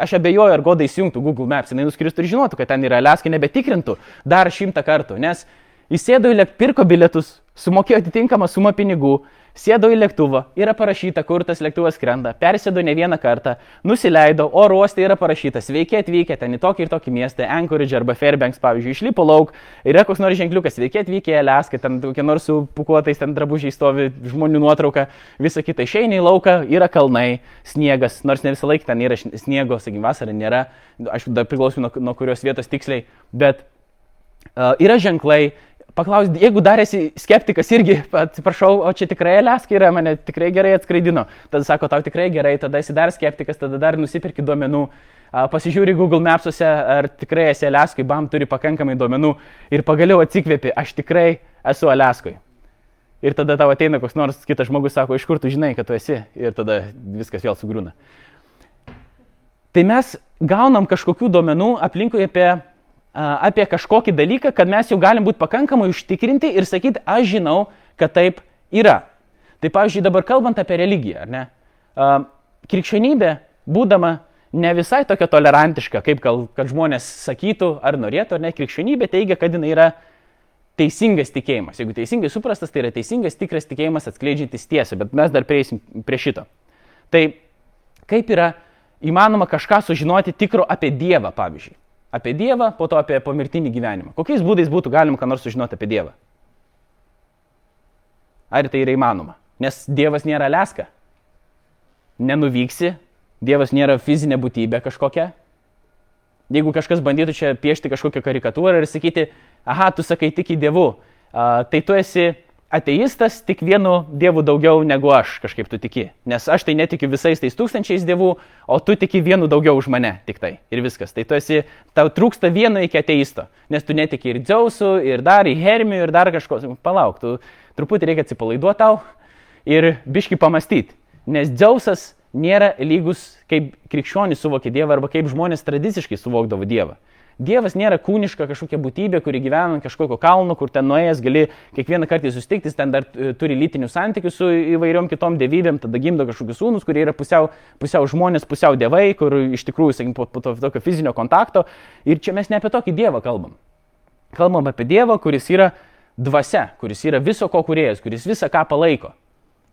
aš abejoju, ar goda įsijungtų Google Maps, jinai nuskristų ir žinotų, kad ten yra Aleska, nebetikrintų dar šimtą kartų, nes įsėdo į lėktuvą, pirko bilietus, sumokėjo atitinkamą sumą pinigų, sėdo į lėktuvą, yra parašyta, kur tas lėktuvas skrenda, persėdo ne vieną kartą, nusileido, oro uoste yra parašyta, sveiki atvykę ten į tokį ir tokį miestą, Anchorage arba Fairbanks, pavyzdžiui, išlipo lauk, yra koks nors ženkliukas, sveiki atvykę į Alaską, ten kokie nors su pukuotais ten drabužiai stovi, žmonių nuotrauka, visa kita, išeina į lauką, yra kalnai, sniegas, nors ne visą laiką ten yra sniego, sakykime, vasara nėra, aišku, dar priklauso nuo, nuo kurios vietos tiksliai, bet uh, yra ženklai, paklausti, jeigu dar esi skeptikas irgi, atsiprašau, o čia tikrai Aleska yra, mane tikrai gerai atskraidino. Tada sako, tau tikrai gerai, tada esi dar skeptikas, tada dar nusipirki duomenų, pasižiūri Google Mapsuose, ar tikrai esi Aleskai, bam, turi pakankamai duomenų ir pagaliau atsikvėpi, aš tikrai esu Aleskui. Ir tada tau ateina koks nors kitas žmogus, sako, iš kur tu žinai, kad tu esi, ir tada viskas vėl sugrūna. Tai mes gaunam kažkokių duomenų aplinkui apie apie kažkokį dalyką, kad mes jau galim būti pakankamai užtikrinti ir sakyti, aš žinau, kad taip yra. Tai pavyzdžiui, dabar kalbant apie religiją, ar ne? Krikščionybė, būdama ne visai tokia tolerantiška, kaip kad žmonės sakytų ar norėtų, ar ne, krikščionybė teigia, kad jinai yra teisingas tikėjimas. Jeigu teisingai suprastas, tai yra teisingas, tikras tikėjimas atskleidžiantis tiesą, bet mes dar prieisim prie šito. Tai kaip yra įmanoma kažką sužinoti tikro apie Dievą, pavyzdžiui? Apie Dievą, po to apie pomirtinį gyvenimą. Kokiais būdais būtų galima ką nors sužinoti apie Dievą? Ar tai yra įmanoma? Nes Dievas nėra leska. Nenuvyksi, Dievas nėra fizinė būtybė kažkokia. Jeigu kažkas bandytų čia piešti kažkokią karikatūrą ir sakyti, aha, tu sakai tik į dievų, tai tu esi ateistas tik vienu dievu daugiau negu aš kažkaip tu tiki. Nes aš tai netikiu visais tais tūkstančiais dievų, o tu tiki vienu daugiau už mane tik tai. Ir viskas. Tai tu esi, tau trūksta vieno iki ateisto. Nes tu netiki ir Dzeusu, ir dar į Hermių, ir dar kažko. Palauk, tu truputį reikia atsipalaiduoti tau ir biški pamastyti. Nes Dzeusas nėra lygus, kaip krikščionys suvokė Dievą arba kaip žmonės tradiciškai suvokdavo Dievą. Dievas nėra kūniška kažkokia būtybė, kuri gyvena ant kažkokio kalno, kur ten nuėjęs gali kiekvieną kartą susitikti, ten dar turi lytinių santykių su įvairiom kitom dievybėm, tada gimdo kažkokius sūnus, kurie yra pusiau, pusiau žmonės, pusiau dievai, kur iš tikrųjų, sakykim, po, po to tokio fizinio kontakto. Ir čia mes ne apie tokį dievą kalbam. Kalbam apie dievą, kuris yra dvasia, kuris yra viso ko kuriejas, kuris visą ką palaiko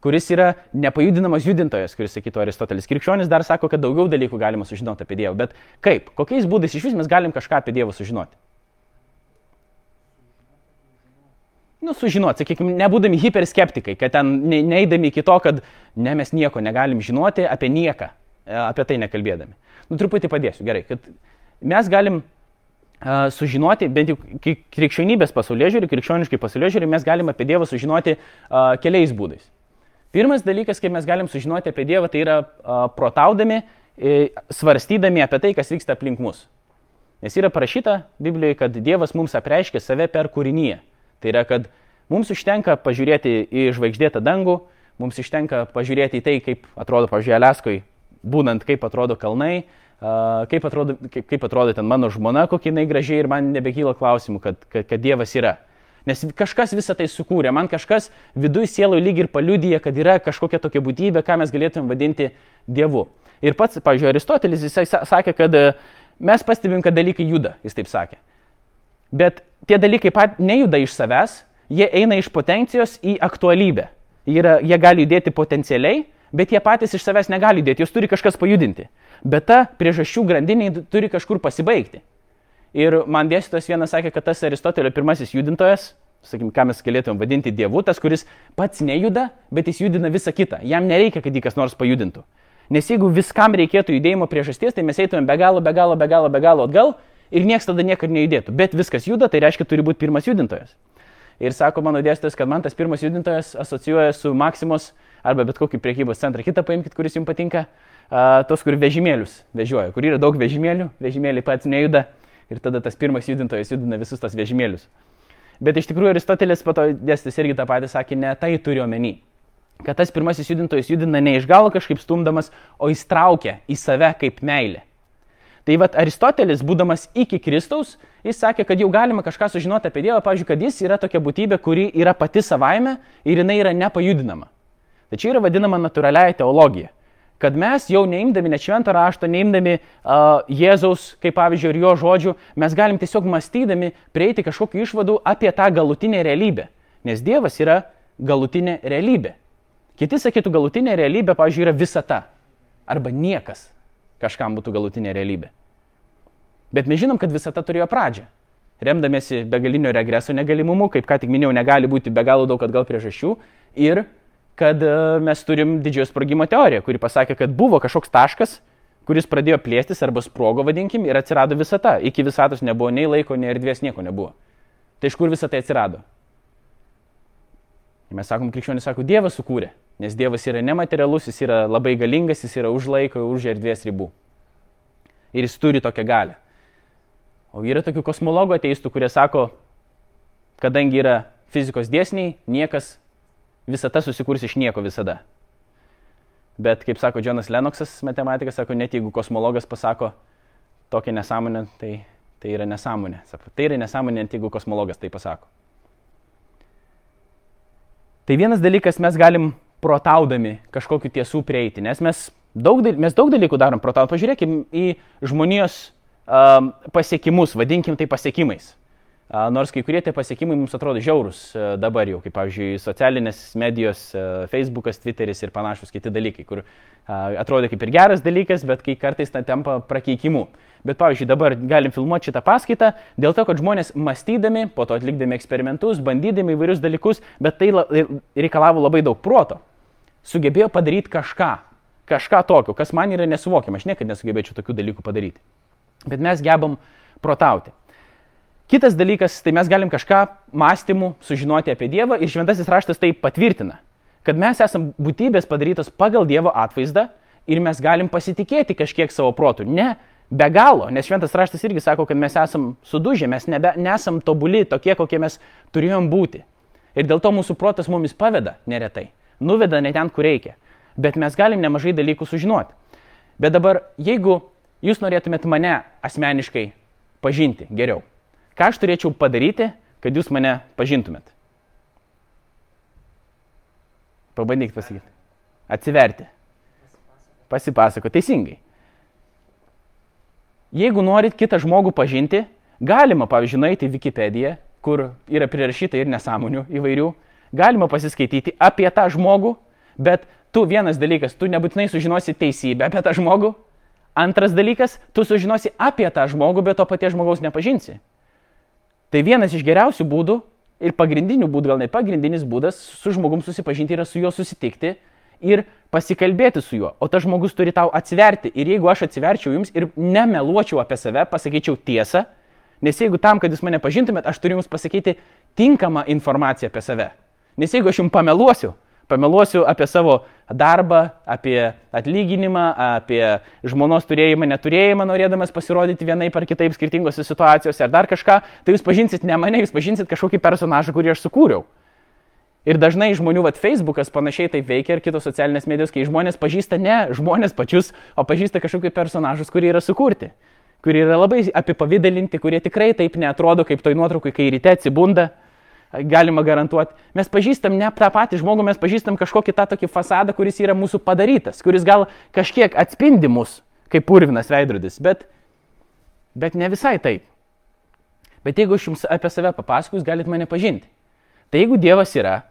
kuris yra nepajudinamas judintojas, kuris sakytų Aristotelis. Krikščionis dar sako, kad daugiau dalykų galima sužinoti apie Dievą. Bet kaip? Kokiais būdais iš vis mes galim kažką apie Dievą sužinoti? Nu, sužinoti, sakykime, nebūdami hiperskeptikai, kad ten ne, neįdami iki to, kad ne, mes nieko negalim žinoti apie nieką, e, apie tai nekalbėdami. Nu, truputį padėsiu, gerai, kad mes galim uh, sužinoti, bent jau krikščionybės pasaulyje žiūri, krikščioniškai pasaulyje žiūri, mes galim apie Dievą sužinoti uh, keliais būdais. Pirmas dalykas, kaip mes galim sužinoti apie Dievą, tai yra a, protaudami, e, svarstydami apie tai, kas vyksta aplink mus. Nes yra parašyta Biblijoje, kad Dievas mums apreiškia save per kūrinyje. Tai yra, kad mums užtenka pažiūrėti į žvaigždėtą dangų, mums užtenka pažiūrėti į tai, kaip atrodo, pažiūrėjau, Aleskoje, būnant, kaip atrodo kalnai, kaip atrodo, kaip, kaip atrodo ten mano žmona, kokia jinai gražiai ir man nebekyla klausimų, kad, kad, kad Dievas yra. Nes kažkas visą tai sukūrė, man kažkas viduje sieloj lyg ir paliudyja, kad yra kažkokia tokia būtybė, ką mes galėtume vadinti Dievu. Ir pats, pavyzdžiui, Aristotelis, jisai sa- sakė, kad e, mes pastebim, kad dalykai juda, jis taip sakė. Bet tie dalykai pat nejuda iš savęs, jie eina iš potencijos į aktualybę. Yra, jie gali judėti potencialiai, bet jie patys iš savęs negali judėti, juos turi kažkas pajudinti. Bet ta priežasčių grandinė turi kažkur pasibaigti. Ir man dėstytojas vienas sakė, kad tas Aristotelio pirmasis judintojas, sakykim, ką mes galėtume vadinti dievu, tas, kuris pats nejuda, bet jis judina visą kitą. Jam nereikia, kad jį kas nors pajudintų. Nes jeigu viskam reikėtų judėjimo priežasties, tai mes eitumėm be galo, be galo, be galo, be galo atgal ir niekas tada niekada nejudėtų. Bet viskas juda, tai reiškia, turi būti pirmas judintojas. Ir sako mano dėstytojas, kad man tas pirmas judintojas asocijuoja su Maksimos arba bet kokį priekybos centrą. Kitą paimkite, kuris jums patinka, uh, tos, kur vežimėlius vežioja, kur yra daug vežimėlių, vežimėliai pats nejuda ir tada tas pirmas judintojas judina visus tos vežimėlius. Bet iš tikrųjų Aristotelis po to dėstytojas irgi tą patį sakė, ne tai turi omeny. Kad tas pirmasis judintojas judina ne iš galo kažkaip stumdamas, o įstraukia į save kaip meilė. Tai vad Aristotelis, būdamas iki Kristaus, jis sakė, kad jau galima kažką sužinoti apie Dievą, pavyzdžiui, kad jis yra tokia būtybė, kuri yra pati savaime ir jinai yra nepajudinama. Tai čia yra vadinama natūraliaja teologija. Kad mes jau neimdami net šventą raštą, neimdami uh, Jėzaus, kaip pavyzdžiui, ir jo žodžių, mes galim tiesiog mąstydami prieiti kažkokiu išvadu apie tą galutinę realybę. Nes Dievas yra galutinė realybė. Kiti sakytų, galutinė realybė, pavyzdžiui, yra visata. Arba niekas kažkam būtų galutinė realybė. Bet mes žinom, kad visata turėjo pradžią. Remdamėsi begalinio regreso negalimumu, kaip ką tik minėjau, negali būti be galo daug atgal priežasčių. Ir kad e, mes turim didžiojo sprogimo teoriją, kuri pasakė, kad buvo kažkoks taškas, kuris pradėjo plėstis arba sprogo, vadinkim, ir atsirado visata. Iki visatos nebuvo nei laiko, nei erdvės, nieko nebuvo. Tai iš kur visą tai atsirado? Ir mes sakom, krikščionis sako, Dievas sukūrė. Nes Dievas yra nematerialus, jis yra labai galingas, jis yra už laiko, už erdvės ribų. Ir jis turi tokią galę. O yra tokių kosmologų ateistų, kurie sako, kadangi yra fizikos dėsniai, niekas visata susikurs iš nieko visada. Bet, kaip sako Jonas Lennoxas, matematikas, sako, net jeigu kosmologas pasako tokią nesąmonę, tai, tai yra nesąmonė. Sako, tai yra nesąmonė, net jeigu kosmologas tai pasako. Tai vienas dalykas mes galim protaudami kažkokiu tiesų prieiti, nes mes daug, mes daug dalykų darom protaudami. Pažiūrėkime į žmonijos um, pasiekimus, vadinkim tai pasiekimais. Nors kai kurie tie pasiekimai mums atrodo žiaurus dabar jau, kaip pavyzdžiui, socialinės medijos, Facebookas, Twitteris ir panašus kiti dalykai, kur atrodo kaip ir geras dalykas, bet kai kartais tai tampa prakeikimu. Bet, pavyzdžiui, dabar galim filmuoti šitą paskaitą dėl to, kad žmonės mąstydami, po to atlikdami eksperimentus, bandydami įvairius dalykus, bet tai reikalavo labai daug proto, sugebėjo padaryti kažką, kažką tokio, kas man yra nesuvokiama. Aš niekada nesugebėčiau tokių dalykų padaryti. Bet mes gebam protauti. Kitas dalykas, tai mes galim kažką mąstymų sužinoti apie Dievą ir šventasis raštas tai patvirtina, kad mes esame būtybės padarytos pagal Dievo atvaizdą ir mes galim pasitikėti kažkiek savo protų. Ne be galo, nes šventas raštas irgi sako, kad mes esam sudužę, mes nebe, nesam tobuli tokie, kokie mes turėjom būti. Ir dėl to mūsų protas mumis paveda neretai, nuveda ne ten, kur reikia. Bet mes galim nemažai dalykų sužinoti. Bet dabar, jeigu jūs norėtumėt mane asmeniškai pažinti geriau, ką aš turėčiau padaryti, kad jūs mane pažintumėt? Pabandykite pasakyti. Atsiverti. Pasipasako. Teisingai. Jeigu norit kitą žmogų pažinti, galima, pavyzdžiui, nueiti į Wikipediją, kur yra prirašyta ir nesąmonių įvairių, galima pasiskaityti apie tą žmogų, bet tu vienas dalykas, tu nebūtinai sužinosi teisybę apie tą žmogų, antras dalykas, tu sužinosi apie tą žmogų, bet to paties žmogaus nepažinsi. Tai vienas iš geriausių būdų ir pagrindinių būdų, gal ne pagrindinis būdas su žmogum susipažinti yra su juo susitikti ir pasikalbėti su juo, o tas žmogus turi tau atsiverti. Ir jeigu aš atsiverčiau jums ir nemeluočiau apie save, pasakyčiau tiesą, nes jeigu tam, kad jūs mane pažintumėt, aš turiu jums pasakyti tinkamą informaciją apie save. Nes jeigu aš jums pameluosiu, pameluosiu apie savo darbą, apie atlyginimą, apie žmonos turėjimą, neturėjimą, norėdamas pasirodyti vienai par kitaip skirtingose situacijose ar dar kažką, tai jūs pažinsit ne mane, jūs pažinsit kažkokį personažą, kurį aš sukūriau. Ir dažnai žmonių, vad, Facebookas panašiai taip veikia ir kitos socialinės medijos, kai žmonės pažįsta ne žmonės pačius, o pažįsta kažkokius personažus, kurie yra sukurti, kurie yra labai apipavydalinti, kurie tikrai taip netrodo, kaip toj nuotraukai, kai ryte atsibunda, galima garantuoti. Mes pažįstam ne tą patį žmogų, mes pažįstam kažkokį tą tokį fasadą, kuris yra mūsų padarytas, kuris gal kažkiek atspindi mus, kaip purvinas veidrodis, bet, bet ne visai taip. Bet jeigu aš jums apie save papasakosiu, galite mane pažinti. Tai jeigu Dievas yra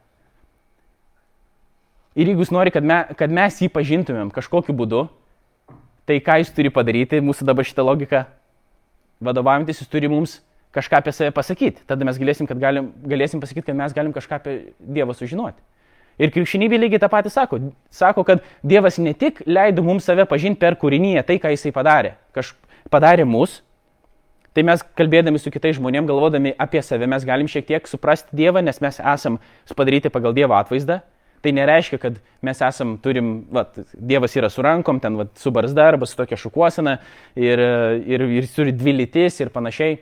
ir jeigu jis nori, kad, me, kad mes jį pažintumėm kažkokiu būdu, tai ką jis turi padaryti, mūsų dabar šitą logiką vadovaujantis, jis turi mums kažką apie save pasakyti. Tada mes galėsim, galim, galėsim pasakyti, kad mes galim kažką apie Dievą sužinoti. Ir krikščionybė lygiai tą patį sako. Sako, kad Dievas ne tik leido mums save pažinti per kūrinyje, tai ką jisai padarė. Kaž padarė mus. Tai mes kalbėdami su kitais žmonėmis, galvodami apie save, mes galim šiek tiek suprasti Dievą, nes mes esam padaryti pagal Dievo atvaizdą. Tai nereiškia, kad mes esam, turim, va, Dievas yra su rankom, ten va, su barzda arba su tokia šukuosena ir, ir, ir turi dvi lytis ir panašiai.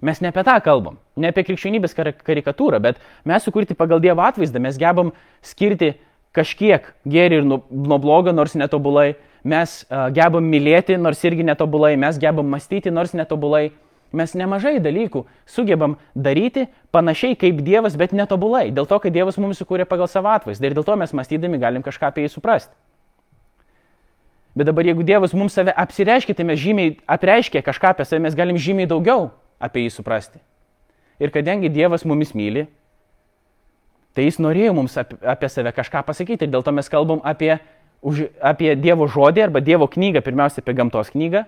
Mes ne apie tą kalbam, ne apie krikščionybės karikatūrą, bet mes sukurti pagal Dievo atvaizdą, mes gebam skirti kažkiek gėrį ir nuo, nuo blogo, nors netobulai, mes uh, gebam mylėti, nors irgi netobulai, mes gebam mąstyti, nors netobulai, mes nemažai dalykų sugebam daryti panašiai kaip Dievas, bet netobulai, dėl to, kad Dievas mums sukūrė pagal savo atvaizdą ir dėl to mes mąstydami galim kažką apie jį suprasti. Bet dabar jeigu Dievas mums save apsireiškia, tai mes žymiai apreiškia kažką apie save, mes galim žymiai daugiau apie jį suprasti. Ir kadangi Dievas mumis myli, tai jis norėjo mums apie, apie save kažką pasakyti. Ir dėl to mes kalbam apie, už, apie Dievo žodį arba Dievo knygą, pirmiausia apie gamtos knygą.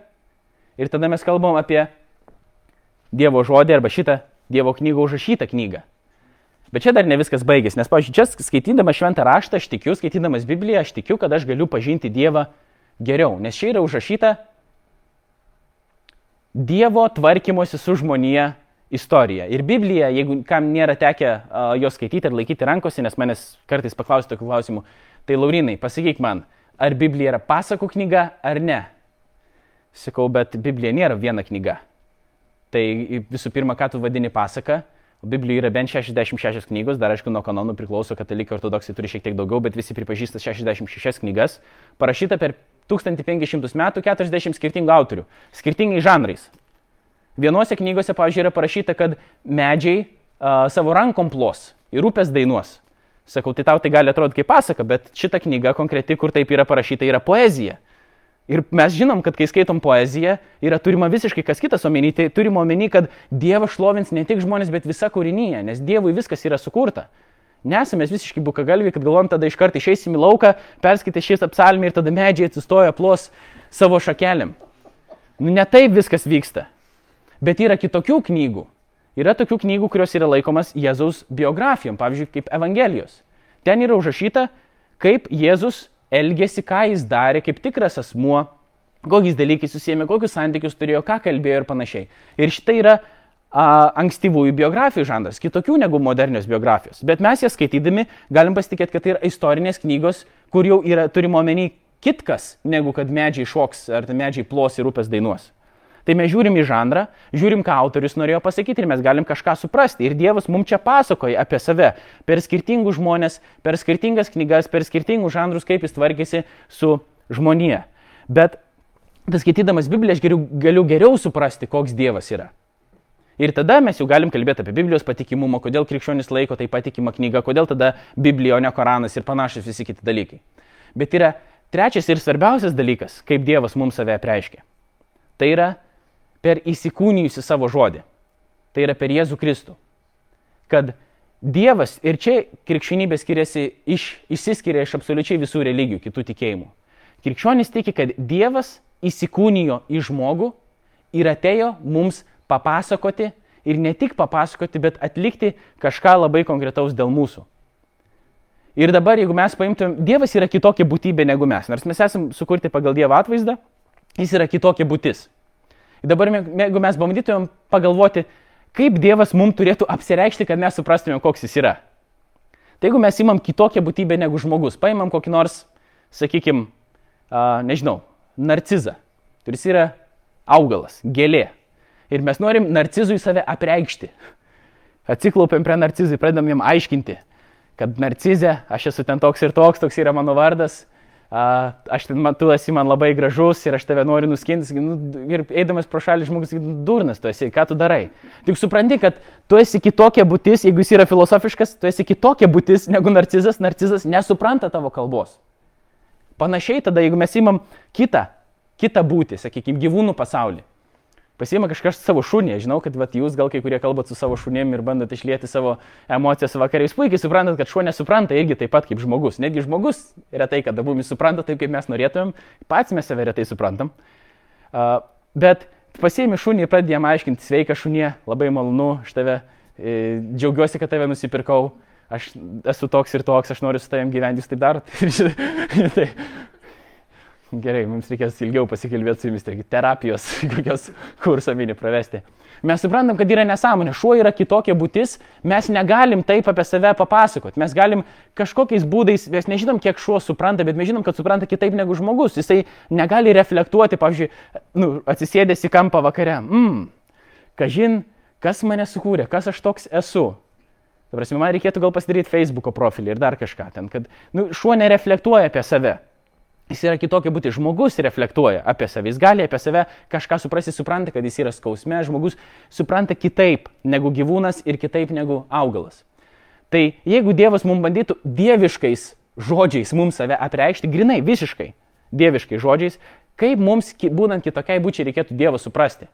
Ir tada mes kalbam apie Dievo žodį arba šitą Dievo knygą užrašytą knygą. Bet čia dar ne viskas baigėsi, nes, pavyzdžiui, čia skaitydamas šventą raštą, aš tikiu, skaitydamas Bibliją, aš tikiu, kad aš galiu pažinti Dievą geriau, nes čia yra užrašyta Dievo tvarkymosi su žmonija istorija. Ir Biblija, jeigu kam nėra tekę uh, jos skaityti ir laikyti rankose, nes manęs kartais paklausia tokių klausimų, tai Laurinai, pasakyk man, ar Biblija yra pasakų knyga ar ne? Sakau, bet Biblija nėra viena knyga. Tai visų pirma, ką tu vadini pasaka, Biblijoje yra bent 66 knygos, dar aišku, nuo kanonų priklauso, katalikai ortodoksai turi šiek tiek daugiau, bet visi pripažįsta 66 knygas, parašyta per 1500 metų 40 skirtingų autorių, skirtingais žanrais. Vienose knygose, pavyzdžiui, yra parašyta, kad medžiai uh, savo rankom plos ir upės dainuos. Sakau, tai tau tai gali atrodyti kaip pasaka, bet šita knyga konkreti, kur taip yra parašyta, yra poezija. Ir mes žinom, kad kai skaitom poeziją, yra turima visiškai kas kitas omeny. Tai turime omeny, kad Dievas šlovins ne tik žmonės, bet visa kūrinyje, nes Dievui viskas yra sukurta. Nesame visiškai bukagalviai, kad galvom tada iš karto išeisim į lauką, perskaitę šis apsalmį ir tada medžiai atsistoja plos savo šakelėm. Nu, ne taip viskas vyksta. Bet yra kitokių knygų. Yra tokių knygų, kurios yra laikomas Jėzaus biografijom, pavyzdžiui, kaip Evangelijos. Ten yra užrašyta, kaip Jėzus elgėsi, ką jis darė, kaip tikras asmuo, kokiais dalykais susijęmi, kokius santykius turėjo, ką kalbėjo ir panašiai. Ir šitai yra ankstyvųjų biografijų žanras, kitokių negu modernios biografijos. Bet mes jas skaitydami galim pasitikėti, kad tai yra istorinės knygos, kur jau yra turimo omeny kitkas, negu kad medžiai šoks ar medžiai plos ir upės dainuos. Tai mes žiūrim į žanrą, žiūrim, ką autorius norėjo pasakyti ir mes galim kažką suprasti. Ir Dievas mums čia pasakoja apie save per skirtingus žmonės, per skirtingas knygas, per skirtingus žanrus, kaip jis tvarkėsi su žmonija. Bet skaitydamas Bibliją aš geriau, galiu geriau suprasti, koks Dievas yra. Ir tada mes jau galim kalbėti apie Biblijos patikimumą, kodėl krikščionis laiko tai patikimą knygą, kodėl tada Biblija, o ne Koranas ir panašus visi kiti dalykai. Bet yra trečias ir svarbiausias dalykas, kaip Dievas mums save preiškia. Tai yra per įsikūnijusi savo žodį. Tai yra per Jėzų Kristų. Kad Dievas ir čia krikščionybė skiriasi iš, išsiskiria iš absoliučiai visų religijų, kitų tikėjimų. Krikščionis tiki, kad Dievas įsikūnijo į žmogų ir atėjo mums papasakoti ir ne tik papasakoti, bet atlikti kažką labai konkretaus dėl mūsų. Ir dabar, jeigu mes paimtumėm, Dievas yra kitokia būtybė negu mes, nors mes esame sukurti pagal Dievo atvaizdą, jis yra kitokia būtis. Ir dabar, jeigu mes bandytumėm pagalvoti, kaip Dievas mums turėtų apsireikšti, kad mes suprastumėm, koks jis yra. Tai jeigu mes imam kitokią būtybę negu žmogus, paimam kokį nors, sakykime, nežinau, narcizą, kuris yra augalas, gėlė, ir mes norim narcizui save apreikšti. Atsiklaupiam prie narcizui, pradedam jam aiškinti, kad narcizė, aš esu ten toks ir toks, toks yra mano vardas, aš ten, tu esi man labai gražus ir aš tave noriu nuskinti. Nu, ir eidamas pro šalį žmogus sakytų, durnas tu esi, ką tu darai. Tik supranti, kad tu esi kitokia būtis, jeigu jis yra filosofiškas, tu esi kitokia būtis negu narcizas, narcizas nesupranta tavo kalbos. Panašiai tada, jeigu mes imam kitą, kitą būtį, sakykime, gyvūnų pasaulį. Pasiima kažkas savo šunį. Žinau, kad vat, jūs gal kai kurie kalbat su savo šunim ir bandot išlieti savo emocijas vakariai. Jūs puikiai suprantat, kad šuo nesupranta irgi taip pat kaip žmogus. Netgi žmogus retai kada mumis supranta taip, kaip mes norėtumėm. Pats mes save retai suprantam. Uh, bet pasiimi šunį ir pradedi jam aiškinti, sveika šunė, labai malonu, aš tave e, džiaugiuosi, kad tave nusipirkau, aš esu toks ir toks, aš noriu su tavim gyventi, jūs taip darot. tai, gerai, mums reikės ilgiau pasikalbėti su jumis, taigi terapijos kokios kursą mini pravesti. Mes suprantam, kad yra nesąmonė, šuo yra kitokia būtis, mes negalim taip apie save papasakoti, mes galim kažkokiais būdais, mes nežinom, kiek šuo supranta, bet mes žinom, kad supranta kitaip negu žmogus, jisai negali reflektuoti, pavyzdžiui, nu, atsisėdęs į kampą vakare, mmm, kažin, kas mane sukūrė, kas aš toks esu. Ta prasme, man reikėtų gal pasidaryti Facebook'o profilį ir dar kažką ten, kad nu, šuo nereflektuoja apie save. Jis yra kitokia būti. Žmogus reflektuoja apie save. Jis gali apie save kažką suprasti, supranta, kad jis yra skausme. Žmogus supranta kitaip negu gyvūnas ir kitaip negu augalas. Tai jeigu Dievas mums bandytų dieviškais žodžiais mums save apreikšti, grinai, visiškai dieviškai žodžiais, kaip mums, būnant kitokiai būčiai, reikėtų Dievą suprasti.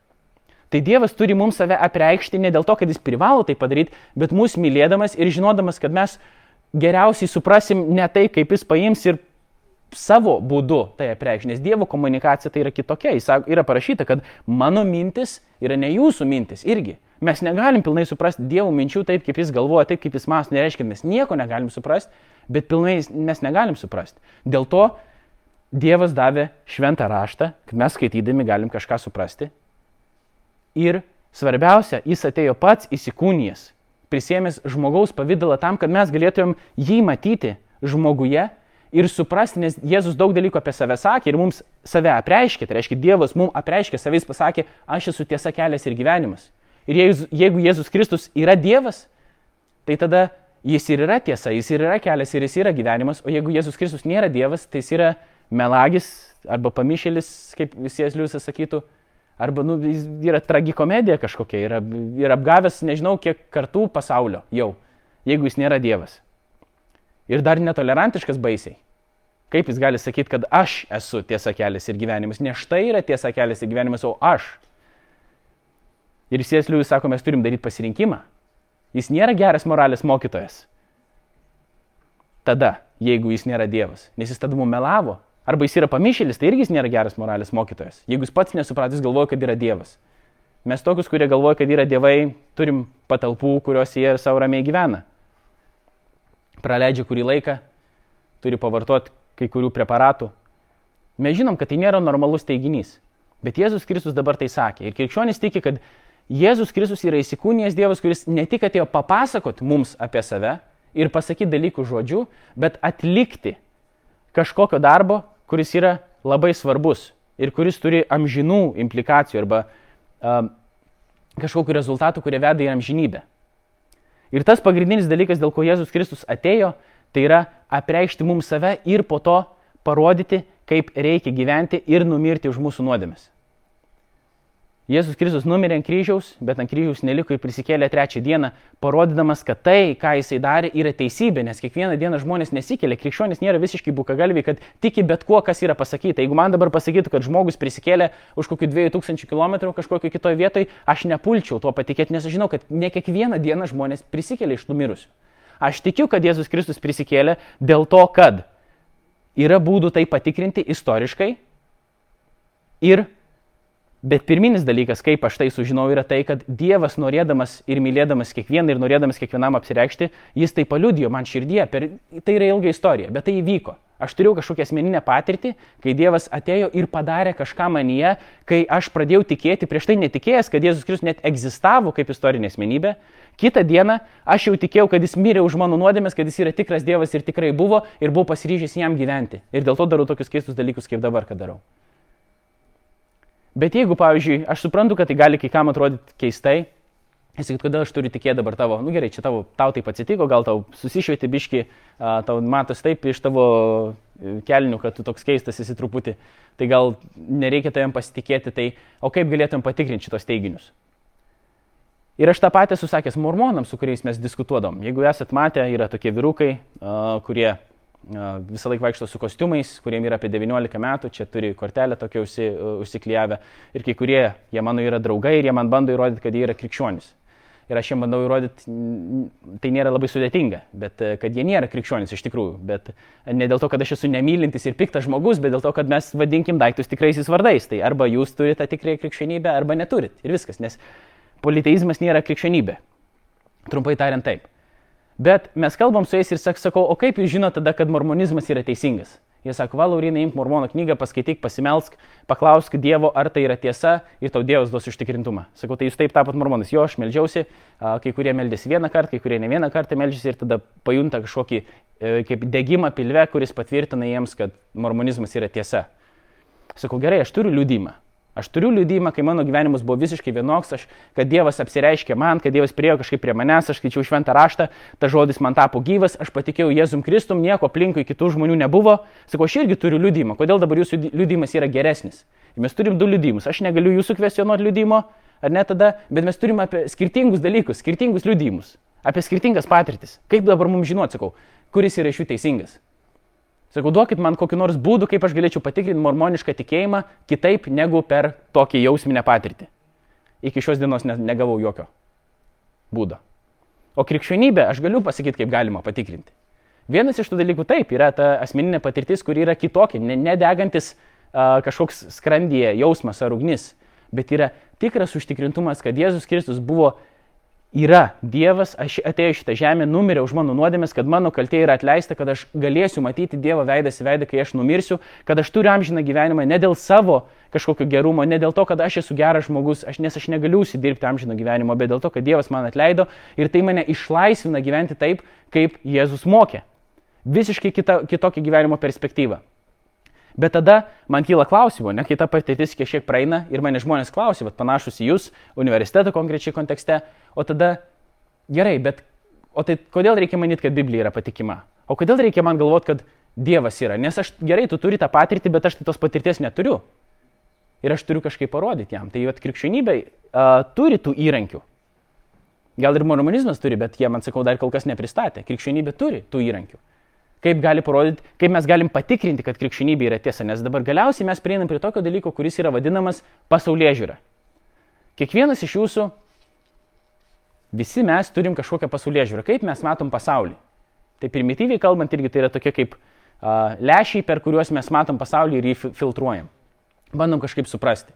Tai Dievas turi mums save apreikšti ne dėl to, kad jis privalo tai padaryti, bet mūsų mylėdamas ir žinodamas, kad mes geriausiai suprasim ne tai, kaip jis paims ir savo būdu tai apreikšti, nes Dievo komunikacija tai yra kitokia. Jis yra parašyta, kad mano mintis yra ne jūsų mintis irgi. Mes negalim pilnai suprasti Dievo minčių taip, kaip jis galvoja, taip, kaip jis mąsto. Nereiškia, mes nieko negalim suprasti, bet pilnai mes negalim suprasti. Dėl to Dievas davė šventą raštą, kad mes skaitydami galim kažką suprasti. Ir svarbiausia, jis atėjo pats įsikūnijas, prisėmęs žmogaus pavydalą tam, kad mes galėtumėm jį matyti žmoguje ir suprasti, nes Jėzus daug dalykų apie save sakė ir mums save apreiškė, tai reiškia Dievas mums apreiškė, savais pasakė, aš esu tiesa kelias ir gyvenimas. Ir jeigu Jėzus Kristus yra Dievas, tai tada jis ir yra tiesa, jis ir yra kelias ir jis yra gyvenimas, o jeigu Jėzus Kristus nėra Dievas, tai jis yra melagis arba pamišėlis, kaip visi Liusas sakytų, arba nu, jis yra tragikomedija kažkokia, yra, yra apgavęs nežinau kiek kartų pasaulio jau, jeigu jis nėra Dievas ir dar netolerantiškas baisiai. Kaip jis gali sakyti, kad aš esu tiesa kelias ir gyvenimas? Ne štai yra tiesa kelias ir gyvenimas, o aš. Ir Sės Liujus sako, mes turim daryti pasirinkimą. Jis nėra geras moralės mokytojas. Tada, jeigu jis nėra Dievas, nes jis tada mums melavo, arba jis yra pamišėlis, tai irgi jis nėra geras moralės mokytojas. Jeigu jis pats nesupratęs galvoja, kad yra Dievas. Mes tokius, kurie galvoja, kad yra dievai, turim patalpų, kuriuose jie savo ramiai gyvena praleidžia kurį laiką, turi pavartoti kai kurių preparatų. Mes žinom, kad tai nėra normalus teiginys. Bet Jėzus Kristus dabar tai sakė. Ir krikščionys tiki, kad Jėzus Kristus yra įsikūnijęs Dievas, kuris ne tik atėjo papasakot mums apie save ir pasakyti dalykų žodžiu, bet atlikti kažkokio darbo, kuris yra labai svarbus ir kuris turi amžinų implikacijų arba um, kažkokiu rezultatu, kurie veda į amžinybę. Ir tas pagrindinis dalykas, dėl ko Jėzus Kristus atėjo, tai yra apreikšti mums save ir po to parodyti, kaip reikia gyventi ir numirti už mūsų nuodėmes. Jėzus Kristus numirė ant kryžiaus, bet ant kryžiaus neliko ir prisikėlė trečią dieną, parodydamas, kad tai, ką jisai darė, yra teisybė, nes kiekvieną dieną žmonės nesikelia. Krikščionis nėra visiškai bukagalviai, kad tiki bet kuo, kas yra pasakyta. Jeigu man dabar pasakytų, kad žmogus prisikėlė už kokių 2000 km kažkokio kitoje vietoje, aš nepulčiau tuo patikėti, nes aš žinau, kad ne kiekvieną dieną žmonės prisikėlė iš numirusių. Aš tikiu, kad Jėzus Kristus prisikėlė dėl to, kad yra būdų tai patikrinti istoriškai ir Bet pirminis dalykas, kaip aš tai sužinojau, yra tai, kad Dievas norėdamas ir mylėdamas kiekvieną ir norėdamas kiekvienam apsireikšti, jis tai paliudijo man širdie. Per... Tai yra ilga istorija, bet tai įvyko. Aš turėjau kažkokią asmeninę patirtį, kai Dievas atėjo ir padarė kažką manyje, kai aš pradėjau tikėti, prieš tai netikėjęs, kad Jėzus Kristus net egzistavo kaip istorinė asmenybė. Kitą dieną aš jau tikėjau, kad jis mirė už mano nuodėmės, kad jis yra tikras Dievas ir tikrai buvo ir buvau pasiryžęs jam gyventi. Ir dėl to darau tokius keistus dalykus, kaip dabar, kad darau. Bet jeigu, pavyzdžiui, aš suprantu, kad tai gali kai kam atrodyti keistai, Jis sakyt, kodėl aš turiu tikėti dabar tavo, nu gerai, čia tavo, tau taip atsitiko, gal tau susišvieti biški, tau matos taip iš tavo e, kelnių, kad tu toks keistas esi truputį, tai gal nereikia tavim pasitikėti, tai o kaip galėtum patikrinti šitos teiginius? Ir aš tą patį susakęs mormonams, su kuriais mes diskutuodom. Jeigu esat matę, yra tokie vyrukai, kurie visą laiką vaikšto su kostiumais, kuriem yra apie 19 metų, čia turi kortelę tokia užsi, užsiklijavę. Ir kai kurie, jie mano yra draugai ir jie man bando įrodyti, kad jie yra krikščionys. Ir aš jiems bandau įrodyti, tai nėra labai sudėtinga, bet kad jie nėra krikščionys iš tikrųjų. Bet ne dėl to, kad aš esu nemylintis ir piktas žmogus, bet dėl to, kad mes vadinkim daiktus tikraisiais vardais. Tai arba jūs turite tikrąją krikščionybę, arba neturit. Ir viskas, nes politeizmas nėra krikščionybė. Trumpai tariant taip. Bet mes kalbam su jais ir sakau, o kaip jūs žinote tada, kad mormonizmas yra teisingas? Jie sako, va, Laurinai, imk mormono knygą, paskaityk, pasimelsk, paklausk Dievo, ar tai yra tiesa ir tau Dievas duos užtikrintumą. Sakau, tai jūs taip tapot mormonas. Jo, aš melžiausi, kai kurie meldėsi vieną kartą, kai kurie ne vieną kartą melžiasi ir tada pajunta kažkokį e, kaip degimą pilve, kuris patvirtina jiems, kad mormonizmas yra tiesa. Sakau, gerai, aš turiu liūdimą. Aš turiu liūdimą, kai mano gyvenimas buvo visiškai vienoks, aš, kad Dievas apsireiškė man, kad Dievas priejo kažkaip prie manęs, aš skaičiau šventą raštą, ta žodis man tapo gyvas, aš patikėjau Jėzum Kristum, nieko aplinkui kitų žmonių nebuvo. Sakau, aš irgi turiu liūdimą, kodėl dabar jūsų liūdimas yra geresnis. Ir mes turim du liūdimus, aš negaliu jūsų kvestionuoti liūdimo, ar ne tada, bet mes turime apie skirtingus dalykus, skirtingus liūdimus, apie skirtingas patirtis. Kaip dabar mums žinoti, sakau, kuris yra iš jų teisingas? Sakau, duokit man kokį nors būdų, kaip aš galėčiau patikrinti mormonišką tikėjimą kitaip negu per tokį jausminę patirtį. Iki šios dienos ne, negavau jokio būdo. O krikščionybę aš galiu pasakyti, kaip galima patikrinti. Vienas iš tų dalykų taip yra ta asmeninė patirtis, kuri yra kitokia, nedegantis uh, kažkoks skrandyje jausmas ar ugnis, bet yra tikras užtikrintumas, kad Jėzus Kristus buvo yra Dievas, aš atėjau šitą žemę, numiriau už mano nuodėmės, kad mano kaltė yra atleista, kad aš galėsiu matyti Dievo veidas į veidą, kai aš numirsiu, kad aš turiu amžiną gyvenimą ne dėl savo kažkokio gerumo, ne dėl to, kad aš esu geras žmogus, aš, nes aš negaliu užsidirbti amžino gyvenimo, bet dėl to, kad Dievas man atleido ir tai mane išlaisvina gyventi taip, kaip Jėzus mokė. Visiškai kita, kitokia gyvenimo perspektyva. Bet tada man kyla klausimų, ne, kai ta patirtis kažkiek praeina ir mane žmonės klausia, bet panašus į jūs, universiteto konkrečiai kontekste, o tada gerai, bet o tai kodėl reikia manyti, kad Biblija yra patikima? O kodėl reikia man galvoti, kad Dievas yra? Nes aš gerai, tu turi tą patirtį, bet aš tai tos patirties neturiu. Ir aš turiu kažkaip parodyti jam. Tai vat krikščionybė uh, turi tų įrankių. Gal ir mormonizmas turi, bet jie man sakau dar kol kas nepristatė. Krikščionybė turi tų įrankių kaip gali parodyti, kaip mes galim patikrinti, kad krikščionybė yra tiesa, nes dabar galiausiai mes prieinam prie tokio dalyko, kuris yra vadinamas pasaulyje žiūra. Kiekvienas iš jūsų, visi mes turim kažkokią pasaulyje žiūrą, kaip mes matom pasaulį. Tai primityviai kalbant, irgi tai yra tokie kaip uh, lešiai, per kuriuos mes matom pasaulį ir jį filtruojam. Bandom kažkaip suprasti.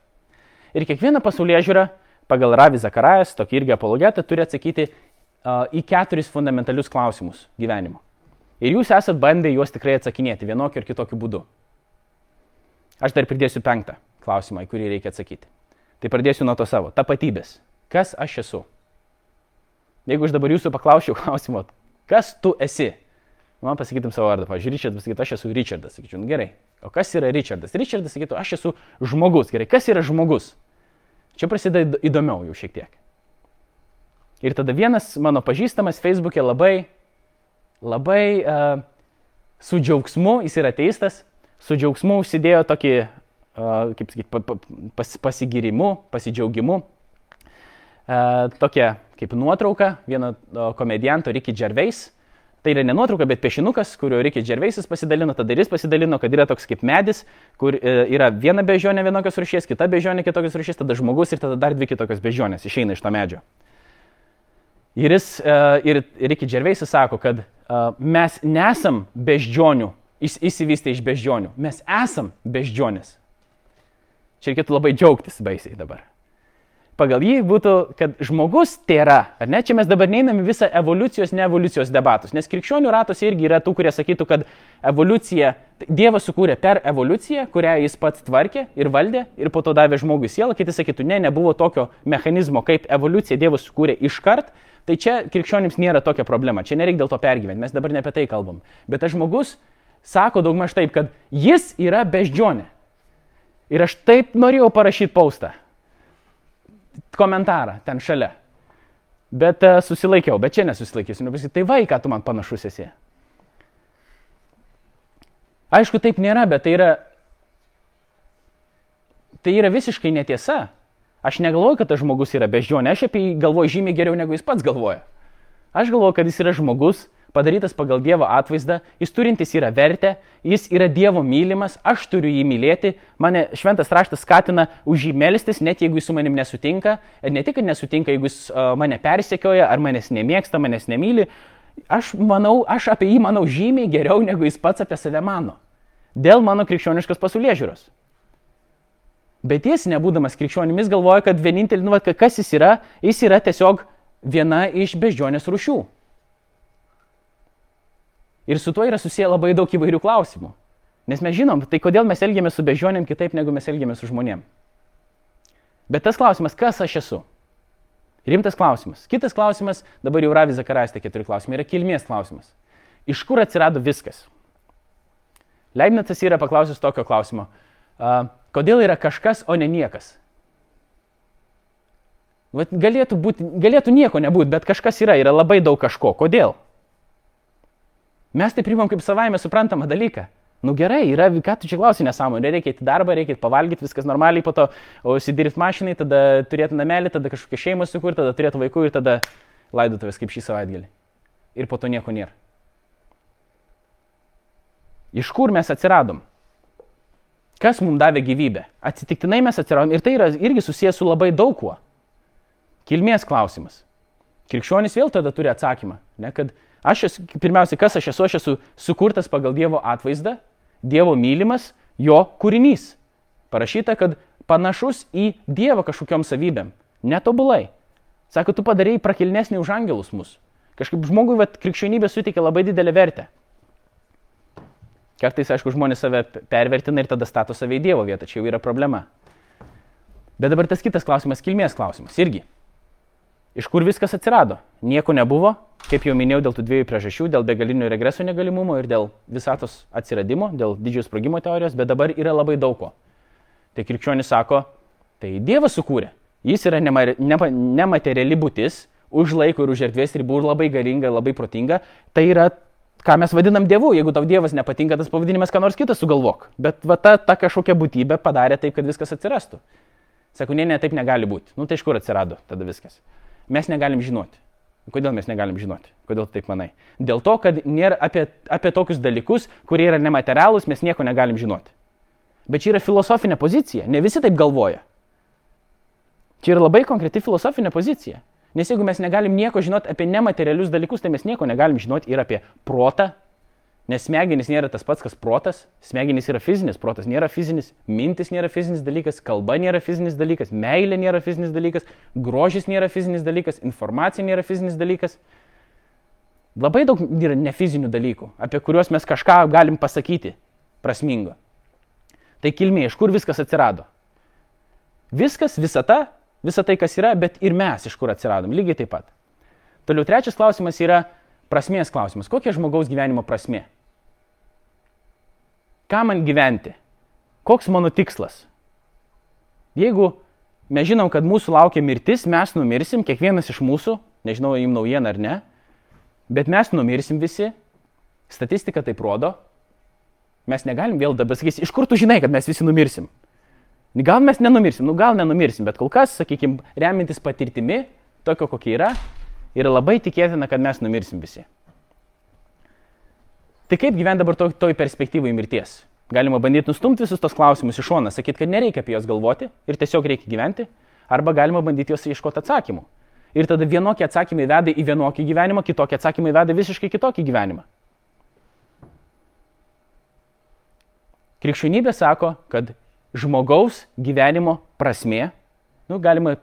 Ir kiekviena pasaulyje žiūra, pagal Ravi Zakarajas, tokį irgi apologetą, turi atsakyti uh, į keturis fundamentalius klausimus gyvenimo. Ir jūs esat bandę juos tikrai atsakinėti vienokiu ir kitokiu būdu. Aš dar pridėsiu penktą klausimą, į kurį reikia atsakyti. Tai pradėsiu nuo to savo. Tapatybės. Kas aš esu? Jeigu aš dabar jūsų paklausčiau klausimo, kas tu esi? Man pasakytum savo vardą, pavyzdžiui, Richardas sakytų, aš esu Richardas, sakyčiau, nu, gerai. O kas yra Richardas? Richardas sakytų, aš esu žmogus. Gerai, kas yra žmogus? Čia prasideda įdomiau jau šiek tiek. Ir tada vienas mano pažįstamas Facebook'e labai labai uh, su džiaugsmu, jis yra teistas, su džiaugsmu užsidėjo tokį, uh, kaip sakyti, pa, pa, pas, pasigirimu, pasidžiaugimu, uh, tokią kaip nuotrauką vieno uh, komedianto Ricky Gervais. Tai yra ne nuotrauka, bet piešinukas, kurio Ricky Gervaisas pasidalino, tada jis pasidalino, kad yra toks kaip medis, kur e, yra viena bežionė vienokios rušies, kita bežionė kitokios rušies, tada žmogus ir tada dar dvi kitokios bežionės išeina iš to medžio. Ir, jis, e, ir Ricky Gervaisas sako, kad mes nesam beždžionių, įsivystę iš beždžionių, mes esam beždžionės. Čia reikėtų labai džiaugtis baisiai dabar. Pagal jį būtų, kad žmogus tai yra, ar ne? Čia mes dabar neiname visą evoliucijos, ne evoliucijos debatus, nes krikščionių ratose irgi yra tų, kurie sakytų, kad evoliucija, Dievas sukūrė per evoliuciją, kurią jis pats tvarkė ir valdė ir po to davė žmogui sielą, kiti sakytų, ne, nebuvo tokio mechanizmo kaip evoliucija, Dievas sukūrė iškart, Tai čia krikščionims nėra tokia problema, čia nereikia dėl to pergyventi, mes dabar ne apie tai kalbam. Bet tas žmogus sako daugmaž taip, kad jis yra beždžionė. Ir aš taip norėjau parašyti paustą, komentarą ten šalia. Bet uh, susilaikiau, bet čia nesusilaikysiu. Nepasakyti, tai vaiką tu man panašus esi. Aišku, taip nėra, bet tai yra, tai yra visiškai netiesa. Aš negalvoju, kad tas žmogus yra beždžionė, aš apie jį galvoju žymiai geriau negu jis pats galvoja. Aš galvoju, kad jis yra žmogus, padarytas pagal Dievo atvaizdą, jis turintis yra vertę, jis yra Dievo mylimas, aš turiu jį mylėti, mane šventas raštas skatina už jį melstis, net jeigu jis su manim nesutinka, ne tik, kad nesutinka, jeigu jis mane persekioja, ar manęs nemėgsta, manęs nemyli, aš manau, aš apie jį manau žymiai geriau, negu jis pats apie save mano. Dėl mano krikščioniškos pasaulė žiūros. Bet jis, nebūdamas krikščionimis, galvoja, kad vienintelis, nu, kas jis yra, jis yra tiesiog viena iš beždžionės rušių. Ir su tuo yra susiję labai daug įvairių klausimų. Nes mes žinom, tai kodėl mes elgiamės su bežionėm kitaip, negu mes elgiamės su žmonėm. Bet tas klausimas, kas aš esu? Rimtas klausimas. Kitas klausimas, dabar jau Ravi Zakarastė keturi klausimai, yra kilmės klausimas. Iš kur atsirado viskas? Leibnicas yra paklausęs tokio klausimo. Uh, kodėl yra kažkas, o ne niekas? Vat galėtų, būti, galėtų nieko nebūti, bet kažkas yra, yra labai daug kažko. Kodėl? Mes tai primam kaip savaime suprantamą dalyką. Nu gerai, yra, ką tu čia klausi nesąmonė, reikia į darbą, reikia pavalgyti, viskas normaliai, po to užsidirbti mašinai, tada turėti namelį, tada kažkokią šeimą sukurti, tada turėti vaikų ir tada laidotuvės kaip šį savaitgalį. Ir po to nieko nėra. Iš kur mes atsiradom? Kas mums davė gyvybę? Atsitiktinai mes atsiradom ir tai yra irgi susijęs su labai daug kuo. Kilmės klausimas. Krikščionis vėl tada turi atsakymą, ne, kad Aš esu, pirmiausia, kas aš esu, aš esu sukurtas pagal Dievo atvaizdą, Dievo mylimas, jo kūrinys. Parašyta, kad panašus į Dievą kažkokiam savybėm. Netobulai. Sako, tu padarėjai prakilnesnį už angelus mus. Kažkaip žmogui vat, krikščionybė suteikia labai didelę vertę. Kartais, aišku, žmonės save pervertina ir tada stato save į Dievo vietą, čia jau yra problema. Bet dabar tas kitas klausimas, kilmės klausimas irgi. Iš kur viskas atsirado? Nieko nebuvo, kaip jau minėjau, dėl tų dviejų priežasčių - dėl begalinio regreso negalimumo ir dėl visatos atsiradimo, dėl didžiojo sprogimo teorijos, bet dabar yra labai daug ko. Tai krikščionis sako, tai Dievas sukūrė. Jis yra nemateriali būtis, už laiko ir už erdvės ribų ir labai galinga, labai protinga. Tai yra, ką mes vadinam Dievu. Jeigu tau Dievas nepatinka tas pavadinimas, ką nors kitas sugalvok. Bet va ta, ta kažkokia būtybė padarė taip, kad viskas atsirastų. Sako, ne, ne, taip negali būti. Nu tai iš kur atsirado tada viskas? Mes negalim žinoti. Kodėl mes negalim žinoti? Kodėl taip manai? Dėl to, kad nėra apie, apie tokius dalykus, kurie yra nematerialūs, mes nieko negalim žinoti. Bet čia yra filosofinė pozicija, ne visi taip galvoja. Čia yra labai konkreti filosofinė pozicija. Nes jeigu mes negalim nieko žinoti apie nematerialius dalykus, tai mes nieko negalim žinoti ir apie protą, Nes smegenys nėra tas pats, kas protas, smegenys yra fizinis, protas nėra fizinis, mintis nėra fizinis dalykas, kalba nėra fizinis dalykas, meilė nėra fizinis dalykas, grožis nėra fizinis dalykas, informacija nėra fizinis dalykas. Labai daug yra nefizinių dalykų, apie kuriuos mes kažką galim pasakyti prasmingo. Tai kilmė, iš kur viskas atsirado. Viskas, visata, visa tai, kas yra, bet ir mes iš kur atsiradom, lygiai taip pat. Toliau trečias klausimas yra, Prasmės klausimas. Kokia žmogaus gyvenimo prasmė? Ką man gyventi? Koks mano tikslas? Jeigu mes žinom, kad mūsų laukia mirtis, mes numirsim, kiekvienas iš mūsų, nežinau, jums naujiena ar ne, bet mes numirsim visi, statistika taip rodo, mes negalim vėl dabar sakyti, iš kur tu žinai, kad mes visi numirsim? Gal mes nenumirsim, nu gal nenumirsim, bet kol kas, sakykime, remintis patirtimi, tokio kokia yra, yra labai tikėtina, kad mes numirsim visi. Tai kaip gyventi dabar toj, toj perspektyvai mirties? Galima bandyti nustumti visus tos klausimus iš šoną, sakyti, kad nereikia apie juos galvoti ir tiesiog reikia gyventi, arba galima bandyti juos ieškoti atsakymų. Ir tada vienokie atsakymai veda į vienokį gyvenimą, kitokie atsakymai veda visiškai kitokį gyvenimą. Krikščionybė sako, kad žmogaus gyvenimo prasme, nu, galima